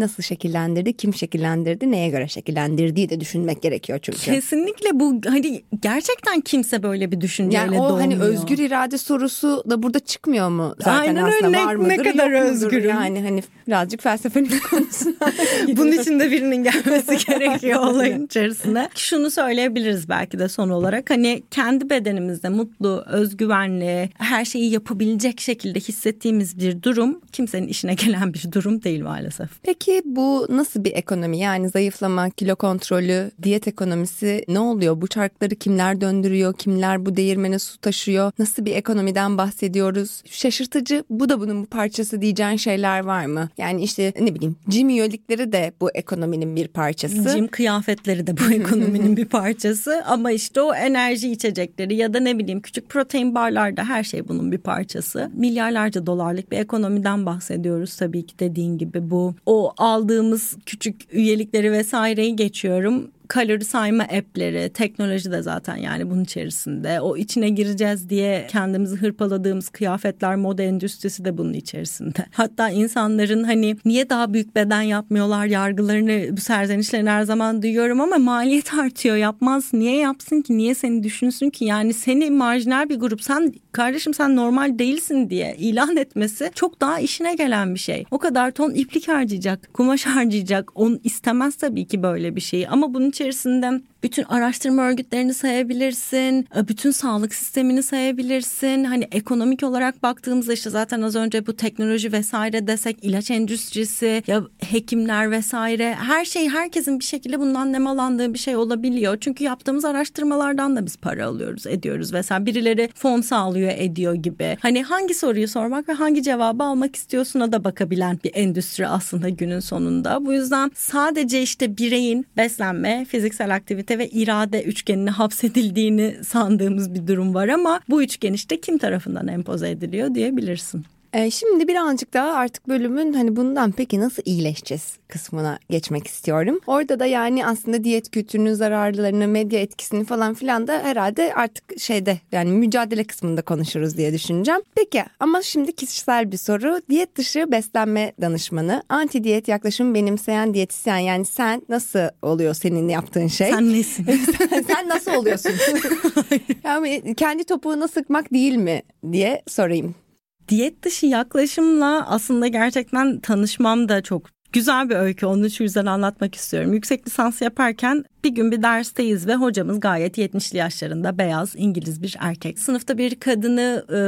nasıl şekillendirdi, kim şekillendirdi, neye göre şekillendirdiği de düşünmek gerekiyor çünkü. Kesinlikle bu hani gerçekten kimse böyle bir düşünceyle Yani o hani doğmuyor. özgür irade sorusu da burada çıkmıyor mu zaten Aynen öyle. aslında Ne- var mıdır ne kadar özgürüm? Yani hani birazcık felsefenin [laughs] konusu. Bunun için de birinin gelmesi [laughs] gerekiyor olayın içerisine. Şunu söyleyebiliriz belki de son olarak. Hani kendi bedenimizde mutlu, özgüvenli, her şeyi yapabilecek şekilde hissettiğimiz bir durum kimsenin işine gelen bir durum değil maalesef. Peki bu nasıl bir ekonomi? Yani zayıflama, kilo kontrolü, diyet ekonomisi ne oluyor? Bu çarkları kimler döndürüyor? Kimler bu değirmene su taşıyor? Nasıl bir ekonomiden bahsediyoruz? Şaşırtıcı bu da bunun bir parçası diyeceğin şeyler var mı? Yani işte ne bileyim cim üyelikleri de bu ekonominin bir parçası. Cim kıyafetleri de bu [laughs] ekonominin bir parçası ama işte o enerji içecekleri ya da ne bileyim küçük protein barlarda her şey bunun bir parçası. Milyarlarca dolarlık bir ekonomiden bahsediyoruz tabii ki dediğin gibi bu o aldığımız küçük üyelikleri vesaireyi geçiyorum kalori sayma app'leri, teknoloji de zaten yani bunun içerisinde. O içine gireceğiz diye kendimizi hırpaladığımız kıyafetler, moda endüstrisi de bunun içerisinde. [laughs] Hatta insanların hani niye daha büyük beden yapmıyorlar yargılarını, bu serzenişlerini her zaman duyuyorum ama maliyet artıyor. Yapmaz. Niye yapsın ki? Niye seni düşünsün ki? Yani seni marjinal bir grup sen kardeşim sen normal değilsin diye ilan etmesi çok daha işine gelen bir şey. O kadar ton iplik harcayacak, kumaş harcayacak. Onu istemez tabii ki böyle bir şeyi ama bunun içerisinde bütün araştırma örgütlerini sayabilirsin, e, bütün sağlık sistemini sayabilirsin. Hani ekonomik olarak baktığımızda işte zaten az önce bu teknoloji vesaire desek ilaç endüstrisi ya hekimler vesaire her şey herkesin bir şekilde bundan nemalandığı bir şey olabiliyor. Çünkü yaptığımız araştırmalardan da biz para alıyoruz, ediyoruz vesaire. Birileri fon sağlıyor, ediyor gibi. Hani hangi soruyu sormak ve hangi cevabı almak istiyorsuna da bakabilen bir endüstri aslında günün sonunda. Bu yüzden sadece işte bireyin beslenme, fiziksel aktivite ve irade üçgenine hapsedildiğini sandığımız bir durum var ama bu üçgen işte kim tarafından empoze ediliyor diyebilirsin. Ee, şimdi birazcık daha artık bölümün hani bundan peki nasıl iyileşeceğiz kısmına geçmek istiyorum. Orada da yani aslında diyet kültürünün zararlarını, medya etkisini falan filan da herhalde artık şeyde yani mücadele kısmında konuşuruz diye düşüneceğim. Peki ama şimdi kişisel bir soru. Diyet dışı beslenme danışmanı, anti diyet yaklaşım benimseyen diyetisyen yani sen nasıl oluyor senin yaptığın şey? Sen nesin? [laughs] sen nasıl oluyorsun? [laughs] yani kendi topuğuna sıkmak değil mi diye sorayım. Diyet dışı yaklaşımla aslında gerçekten tanışmam da çok güzel bir öykü. Onu şu yüzden anlatmak istiyorum. Yüksek lisans yaparken bir gün bir dersteyiz ve hocamız gayet 70'li yaşlarında beyaz İngiliz bir erkek. Sınıfta bir kadını e,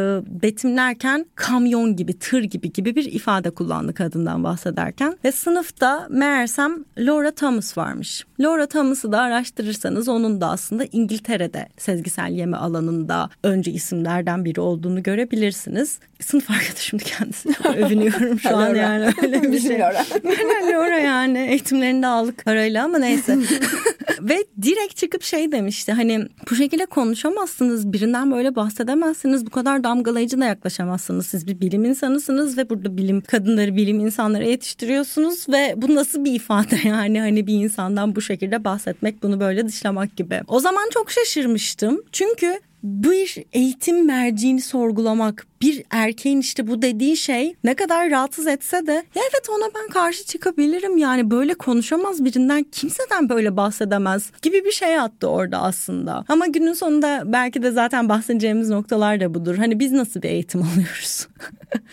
betimlerken kamyon gibi, tır gibi gibi bir ifade kullandı kadından bahsederken. Ve sınıfta meğersem Laura Thomas varmış. Laura Thomas'ı da araştırırsanız onun da aslında İngiltere'de sezgisel yeme alanında önce isimlerden biri olduğunu görebilirsiniz. Sınıf [laughs] arkadaşım kendisi. Övünüyorum şu an yani öyle bir şey. [laughs] Laura yani. Eğitimlerini de aldık parayla ama neyse. [laughs] Ve direkt çıkıp şey demişti hani bu şekilde konuşamazsınız. Birinden böyle bahsedemezsiniz. Bu kadar damgalayıcı da yaklaşamazsınız. Siz bir bilim insanısınız ve burada bilim kadınları bilim insanları yetiştiriyorsunuz ve bu nasıl bir ifade [laughs] yani? Hani bir insandan bu şekilde bahsetmek bunu böyle dışlamak gibi. O zaman çok şaşırmıştım. Çünkü bir eğitim merciğini sorgulamak, bir erkeğin işte bu dediği şey ne kadar rahatsız etse de ya evet ona ben karşı çıkabilirim yani böyle konuşamaz birinden kimseden böyle bahsedemez gibi bir şey attı orada aslında. Ama günün sonunda belki de zaten bahsedeceğimiz noktalar da budur. Hani biz nasıl bir eğitim [laughs] alıyoruz?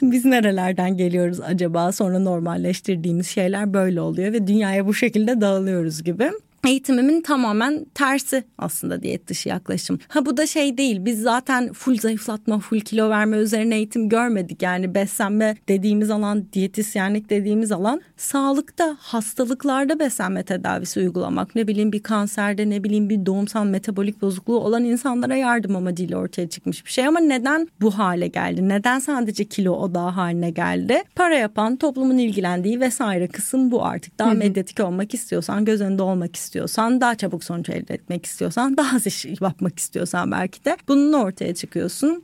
biz nerelerden geliyoruz acaba? Sonra normalleştirdiğimiz şeyler böyle oluyor ve dünyaya bu şekilde dağılıyoruz gibi eğitimimin tamamen tersi aslında diyet dışı yaklaşım. Ha bu da şey değil biz zaten full zayıflatma, full kilo verme üzerine eğitim görmedik. Yani beslenme dediğimiz alan, diyetisyenlik dediğimiz alan sağlıkta, hastalıklarda beslenme tedavisi uygulamak. Ne bileyim bir kanserde, ne bileyim bir doğumsal metabolik bozukluğu olan insanlara yardım amacıyla ortaya çıkmış bir şey. Ama neden bu hale geldi? Neden sadece kilo odağı haline geldi? Para yapan, toplumun ilgilendiği vesaire kısım bu artık. Daha medyatik olmak istiyorsan, göz önünde olmak istiyorsan istiyorsan, daha çabuk sonuç elde etmek istiyorsan, [laughs] daha az iş yapmak istiyorsan belki de bunun ortaya çıkıyorsun.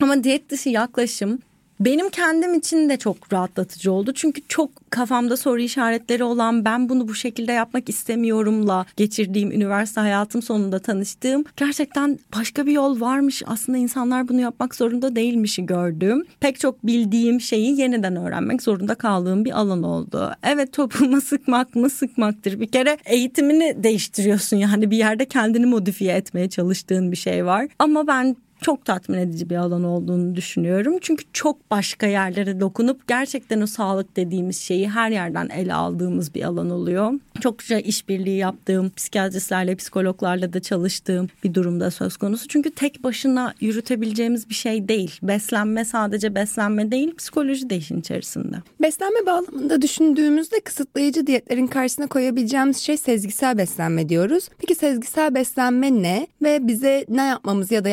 Ama diyet dışı yaklaşım benim kendim için de çok rahatlatıcı oldu. Çünkü çok kafamda soru işaretleri olan ben bunu bu şekilde yapmak istemiyorumla geçirdiğim üniversite hayatım sonunda tanıştığım gerçekten başka bir yol varmış. Aslında insanlar bunu yapmak zorunda değilmişi gördüm. Pek çok bildiğim şeyi yeniden öğrenmek zorunda kaldığım bir alan oldu. Evet topluma [laughs] sıkmak mı sıkmaktır. Bir kere eğitimini değiştiriyorsun yani bir yerde kendini modifiye etmeye çalıştığın bir şey var. Ama ben çok tatmin edici bir alan olduğunu düşünüyorum. Çünkü çok başka yerlere dokunup gerçekten o sağlık dediğimiz şeyi her yerden ele aldığımız bir alan oluyor. Çokça işbirliği yaptığım, psikiyatristlerle, psikologlarla da çalıştığım bir durumda söz konusu. Çünkü tek başına yürütebileceğimiz bir şey değil. Beslenme sadece beslenme değil, psikoloji de işin içerisinde. Beslenme bağlamında düşündüğümüzde kısıtlayıcı diyetlerin karşısına koyabileceğimiz şey sezgisel beslenme diyoruz. Peki sezgisel beslenme ne ve bize ne yapmamızı ya da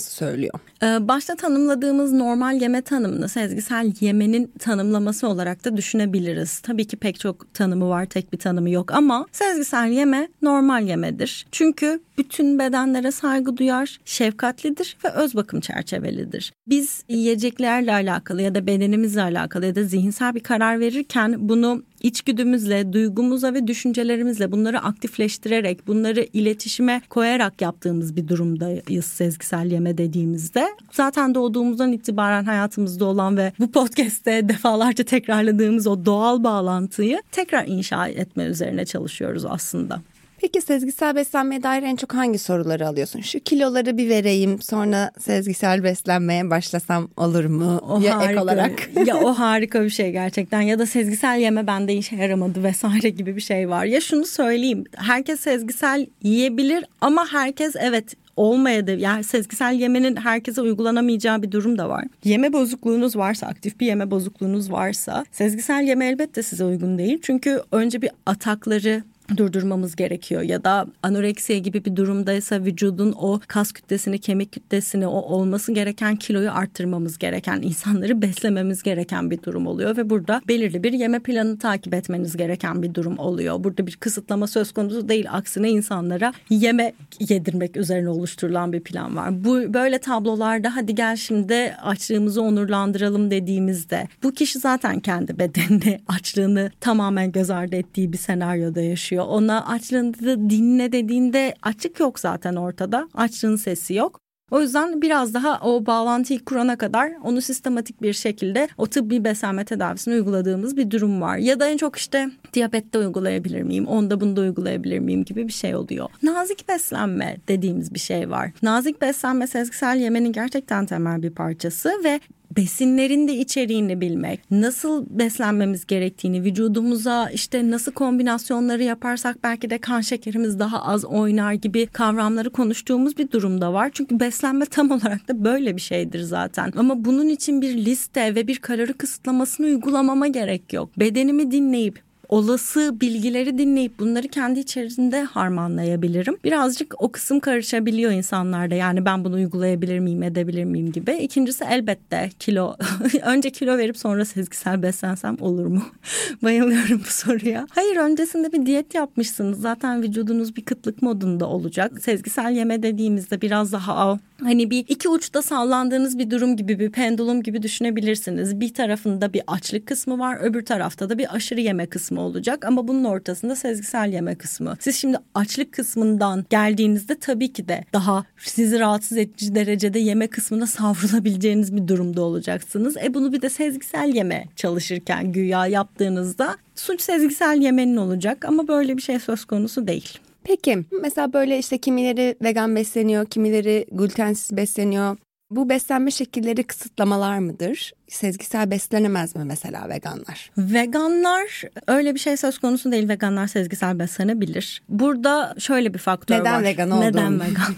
yapmamamızı söylüyor. Ee, başta tanımladığımız normal yeme tanımını sezgisel yemenin tanımlaması olarak da düşünebiliriz. Tabii ki pek çok tanımı var, tek bir tanımı yok ama sezgisel yeme normal yemedir. Çünkü bütün bedenlere saygı duyar, şefkatlidir ve öz bakım çerçevelidir. Biz yiyeceklerle alakalı ya da bedenimizle alakalı ya da zihinsel bir karar verirken bunu içgüdümüzle, duygumuza ve düşüncelerimizle bunları aktifleştirerek, bunları iletişime koyarak yaptığımız bir durumdayız sezgisel yeme dediğimizde. Zaten doğduğumuzdan itibaren hayatımızda olan ve bu podcast'te defalarca tekrarladığımız o doğal bağlantıyı tekrar inşa etme üzerine çalışıyoruz aslında. Peki sezgisel beslenmeye dair en çok hangi soruları alıyorsun? Şu kiloları bir vereyim sonra sezgisel beslenmeye başlasam olur mu? O ya harika, ek olarak. [laughs] ya o [laughs] harika bir şey gerçekten ya da sezgisel yeme bende işe yaramadı [laughs] vesaire gibi bir şey var. Ya şunu söyleyeyim herkes sezgisel yiyebilir ama herkes evet olmayabilir. Yani sezgisel yemenin herkese uygulanamayacağı bir durum da var. Yeme bozukluğunuz varsa, aktif bir yeme bozukluğunuz varsa sezgisel yeme elbette size uygun değil. Çünkü önce bir atakları durdurmamız gerekiyor ya da anoreksiye gibi bir durumdaysa vücudun o kas kütlesini, kemik kütlesini, o olması gereken kiloyu arttırmamız gereken, insanları beslememiz gereken bir durum oluyor ve burada belirli bir yeme planı takip etmeniz gereken bir durum oluyor. Burada bir kısıtlama söz konusu değil. Aksine insanlara yeme yedirmek üzerine oluşturulan bir plan var. Bu böyle tablolarda hadi gel şimdi açlığımızı onurlandıralım dediğimizde bu kişi zaten kendi bedenini, açlığını tamamen göz ardı ettiği bir senaryoda yaşıyor oluyor. Ona açlığını dinle dediğinde açık yok zaten ortada. Açlığın sesi yok. O yüzden biraz daha o bağlantıyı kurana kadar onu sistematik bir şekilde o tıbbi beslenme tedavisini uyguladığımız bir durum var. Ya da en çok işte diyabette uygulayabilir miyim, onda bunda uygulayabilir miyim gibi bir şey oluyor. Nazik beslenme dediğimiz bir şey var. Nazik beslenme sezgisel yemenin gerçekten temel bir parçası ve besinlerin de içeriğini bilmek, nasıl beslenmemiz gerektiğini, vücudumuza işte nasıl kombinasyonları yaparsak belki de kan şekerimiz daha az oynar gibi kavramları konuştuğumuz bir durumda var. Çünkü beslenme tam [laughs] olarak da böyle bir şeydir zaten. Ama bunun için bir liste ve bir kalori kısıtlamasını uygulamama gerek yok. Bedenimi dinleyip olası bilgileri dinleyip bunları kendi içerisinde harmanlayabilirim. Birazcık o kısım karışabiliyor insanlarda. Yani ben bunu uygulayabilir miyim, edebilir miyim gibi. İkincisi elbette kilo. [laughs] Önce kilo verip sonra sezgisel beslensem olur mu? [laughs] Bayılıyorum bu soruya. Hayır öncesinde bir diyet yapmışsınız. Zaten vücudunuz bir kıtlık modunda olacak. Sezgisel yeme dediğimizde biraz daha hani bir iki uçta sallandığınız bir durum gibi bir pendulum gibi düşünebilirsiniz. Bir tarafında bir açlık kısmı var, öbür tarafta da bir aşırı yeme kısmı olacak ama bunun ortasında sezgisel yeme kısmı. Siz şimdi açlık kısmından geldiğinizde tabii ki de daha sizi rahatsız edici derecede yeme kısmına savrulabileceğiniz bir durumda olacaksınız. E bunu bir de sezgisel yeme çalışırken güya yaptığınızda suç sezgisel yemenin olacak ama böyle bir şey söz konusu değil. Peki mesela böyle işte kimileri vegan besleniyor, kimileri glutensiz besleniyor. Bu beslenme şekilleri kısıtlamalar mıdır? Sezgisel beslenemez mi mesela veganlar? Veganlar öyle bir şey söz konusu değil. Veganlar sezgisel beslenebilir. Burada şöyle bir faktör Neden var. vegan oldun? Neden vegan?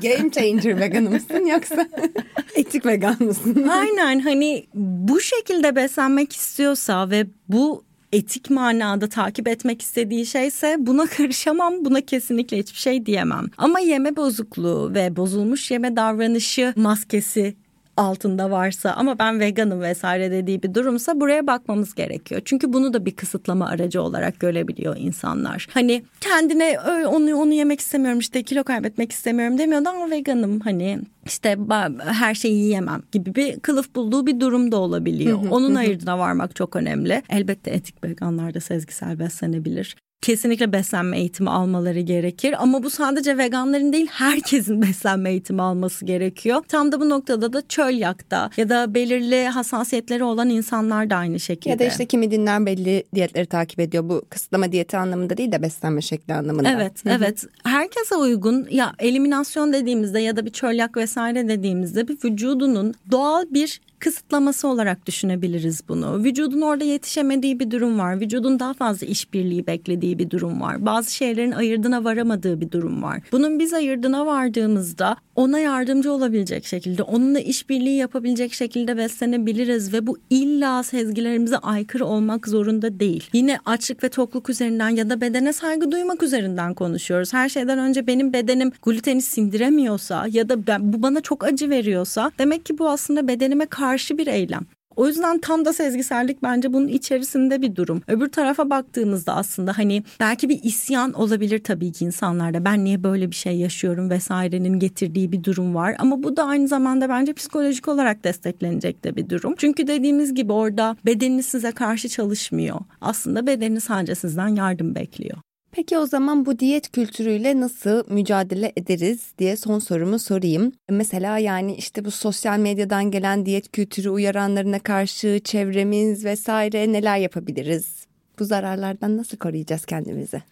[laughs] Game changer veganı mısın yoksa [laughs] etik vegan mısın? Aynen hani bu şekilde beslenmek istiyorsa ve bu etik manada takip etmek istediği şeyse buna [laughs] karışamam buna kesinlikle hiçbir şey diyemem. Ama yeme bozukluğu ve bozulmuş yeme davranışı maskesi altında varsa ama ben veganım vesaire dediği bir durumsa buraya bakmamız gerekiyor. Çünkü bunu da bir kısıtlama aracı olarak görebiliyor insanlar. Hani kendine onu onu yemek istemiyorum işte kilo kaybetmek istemiyorum demiyor ama veganım hani işte her şeyi yiyemem gibi bir kılıf bulduğu bir durum da olabiliyor. Onun ayırdına varmak çok önemli. Elbette etik veganlar da sezgisel beslenebilir kesinlikle beslenme eğitimi almaları gerekir. Ama bu sadece veganların değil herkesin [laughs] beslenme eğitimi alması gerekiyor. Tam da bu noktada da çölyakta ya da belirli hassasiyetleri olan insanlar da aynı şekilde. Ya da işte kimi dinler belli diyetleri takip ediyor. Bu kısıtlama diyeti anlamında değil de beslenme şekli anlamında. Evet, evet. Herkese uygun ya eliminasyon dediğimizde ya da bir çölyak vesaire dediğimizde bir vücudunun doğal bir kısıtlaması olarak düşünebiliriz bunu. Vücudun orada yetişemediği bir durum var. Vücudun daha fazla işbirliği beklediği bir durum var. Bazı şeylerin ayırdına varamadığı bir durum var. Bunun biz ayırdına vardığımızda ona yardımcı olabilecek şekilde, onunla işbirliği yapabilecek şekilde beslenebiliriz ve bu illa sezgilerimize aykırı olmak zorunda değil. Yine açlık ve tokluk üzerinden ya da bedene saygı duymak üzerinden konuşuyoruz. Her şeyden önce benim bedenim gluteni sindiremiyorsa ya da ben, bu bana çok acı veriyorsa demek ki bu aslında bedenime karşı bir eylem. O yüzden tam da sezgisellik bence bunun içerisinde bir durum. Öbür tarafa baktığımızda aslında hani belki bir isyan olabilir tabii ki insanlarda. Ben niye böyle bir şey yaşıyorum vesairenin getirdiği bir durum var. Ama bu da aynı zamanda bence psikolojik olarak desteklenecek de bir durum. Çünkü dediğimiz gibi orada bedeniniz size karşı çalışmıyor. Aslında bedeniniz sadece sizden yardım bekliyor. Peki o zaman bu diyet kültürüyle nasıl mücadele ederiz diye son sorumu sorayım. Mesela yani işte bu sosyal medyadan gelen diyet kültürü uyaranlarına karşı çevremiz vesaire neler yapabiliriz? Bu zararlardan nasıl koruyacağız kendimizi?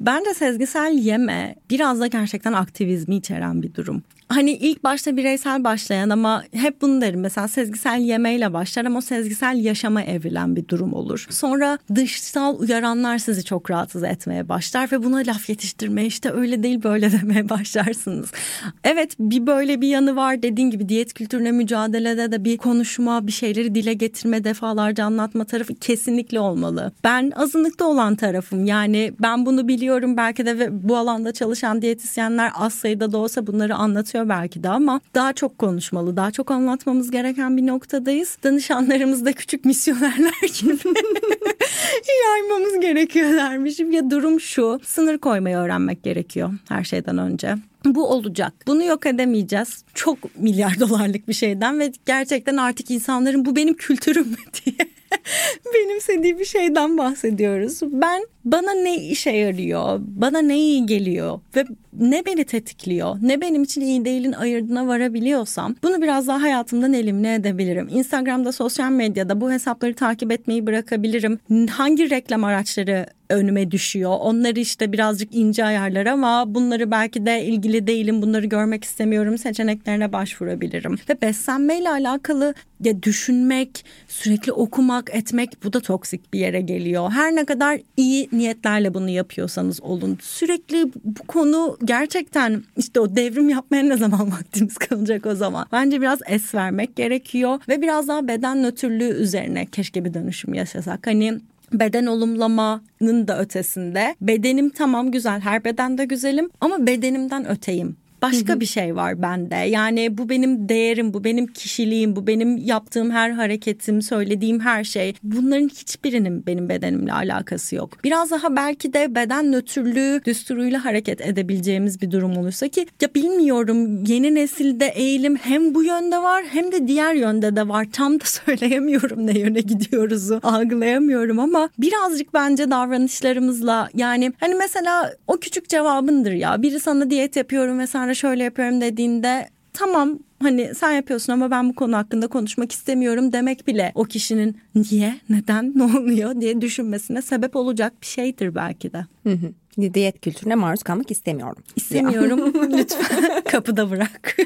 Bence sezgisel yeme biraz da gerçekten aktivizmi içeren bir durum hani ilk başta bireysel başlayan ama hep bunu derim mesela sezgisel yemeyle başlar ama o sezgisel yaşama evrilen bir durum olur. Sonra dışsal uyaranlar sizi çok rahatsız etmeye başlar ve buna laf yetiştirmeye işte öyle değil böyle [laughs] demeye başlarsınız. Evet bir böyle bir yanı var dediğin gibi diyet kültürüne mücadelede de bir konuşma bir şeyleri dile getirme defalarca anlatma tarafı kesinlikle olmalı. Ben azınlıkta olan tarafım yani ben bunu biliyorum belki de bu alanda çalışan diyetisyenler az sayıda da olsa bunları anlatıyor gerekiyor belki de ama daha çok konuşmalı, daha çok anlatmamız gereken bir noktadayız. Danışanlarımız da küçük misyonerler [laughs] gibi [laughs] yaymamız gerekiyor dermişim. Ya durum şu, sınır koymayı öğrenmek gerekiyor her şeyden önce. Bu olacak. Bunu yok edemeyeceğiz. Çok milyar dolarlık bir şeyden ve gerçekten artık insanların bu benim kültürüm [laughs] diye [laughs] benimsediği bir şeyden bahsediyoruz. Ben bana ne işe yarıyor, bana ne iyi geliyor ve ne beni tetikliyor, ne benim için iyi değilin ayırdına varabiliyorsam bunu biraz daha hayatımdan elimine edebilirim. Instagram'da, sosyal medyada bu hesapları takip etmeyi bırakabilirim. Hangi reklam araçları önüme düşüyor. Onları işte birazcık ince ayarlar ama bunları belki de ilgili değilim, bunları görmek istemiyorum seçeneklerine başvurabilirim. Ve beslenmeyle alakalı ya düşünmek, sürekli okumak, etmek bu da toksik bir yere geliyor. Her ne kadar iyi niyetlerle bunu yapıyorsanız olun. Sürekli bu konu gerçekten işte o devrim yapmaya ne zaman [laughs] vaktimiz kalacak o zaman. Bence biraz es vermek gerekiyor ve biraz daha beden nötrlüğü üzerine keşke bir dönüşüm yaşasak. Hani beden olumlamanın da ötesinde bedenim tamam güzel her bedende güzelim ama bedenimden öteyim başka bir şey var bende. Yani bu benim değerim, bu benim kişiliğim, bu benim yaptığım her hareketim, söylediğim her şey. Bunların hiçbirinin benim bedenimle alakası yok. Biraz daha belki de beden nötrlüğü düsturuyla hareket edebileceğimiz bir durum olursa ki ya bilmiyorum yeni nesilde eğilim hem bu yönde var hem de diğer yönde de var. Tam da [laughs] söyleyemiyorum ne yöne gidiyoruzu algılayamıyorum ama birazcık bence davranışlarımızla yani hani mesela o küçük cevabındır ya biri sana diyet yapıyorum ve sen sonra şöyle yapıyorum dediğinde tamam hani sen yapıyorsun ama ben bu konu hakkında konuşmak istemiyorum demek bile o kişinin niye, neden, ne oluyor diye düşünmesine sebep olacak bir şeydir belki de. Hı hı. Diyet kültürüne maruz kalmak istemiyorum. İstemiyorum. [laughs] Lütfen kapıda bırak.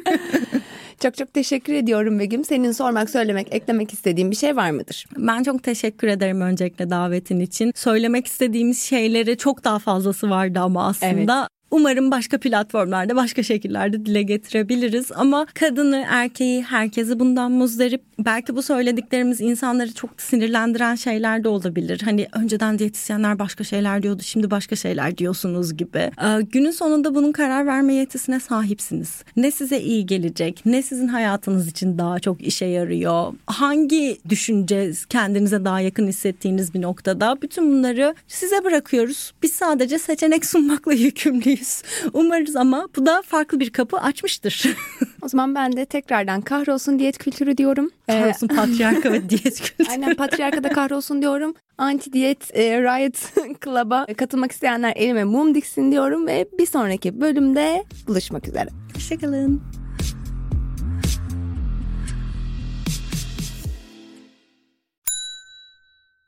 [laughs] çok çok teşekkür ediyorum Begüm. Senin sormak, söylemek, eklemek istediğin bir şey var mıdır? Ben çok teşekkür ederim öncelikle davetin için. Söylemek istediğimiz şeyleri çok daha fazlası vardı ama aslında evet. Umarım başka platformlarda başka şekillerde dile getirebiliriz ama kadını, erkeği, herkesi bundan muzdarip. Belki bu söylediklerimiz insanları çok sinirlendiren şeyler de olabilir. Hani önceden diyetisyenler başka şeyler diyordu, şimdi başka şeyler diyorsunuz gibi. Ee, günün sonunda bunun karar verme yetisine sahipsiniz. Ne size iyi gelecek, ne sizin hayatınız için daha çok işe yarıyor. Hangi düşünce kendinize daha yakın hissettiğiniz bir noktada bütün bunları size bırakıyoruz. Biz sadece seçenek sunmakla [laughs] yükümlüyüz umarız. Umarız ama bu da farklı bir kapı açmıştır. [laughs] o zaman ben de tekrardan kahrolsun diyet kültürü diyorum. Kahrolsun ee, patriarka ve diyet kültürü. [laughs] Aynen patriarka da kahrolsun diyorum. Anti diyet e, Riot [laughs] Club'a katılmak isteyenler elime mum diksin diyorum ve bir sonraki bölümde buluşmak üzere. Hoşçakalın.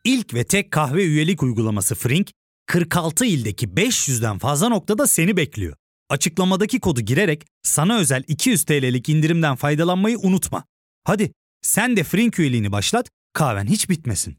İlk ve tek kahve üyelik uygulaması Frink 46 ildeki 500'den fazla noktada seni bekliyor. Açıklamadaki kodu girerek sana özel 200 TL'lik indirimden faydalanmayı unutma. Hadi sen de Frink üyeliğini başlat, kahven hiç bitmesin.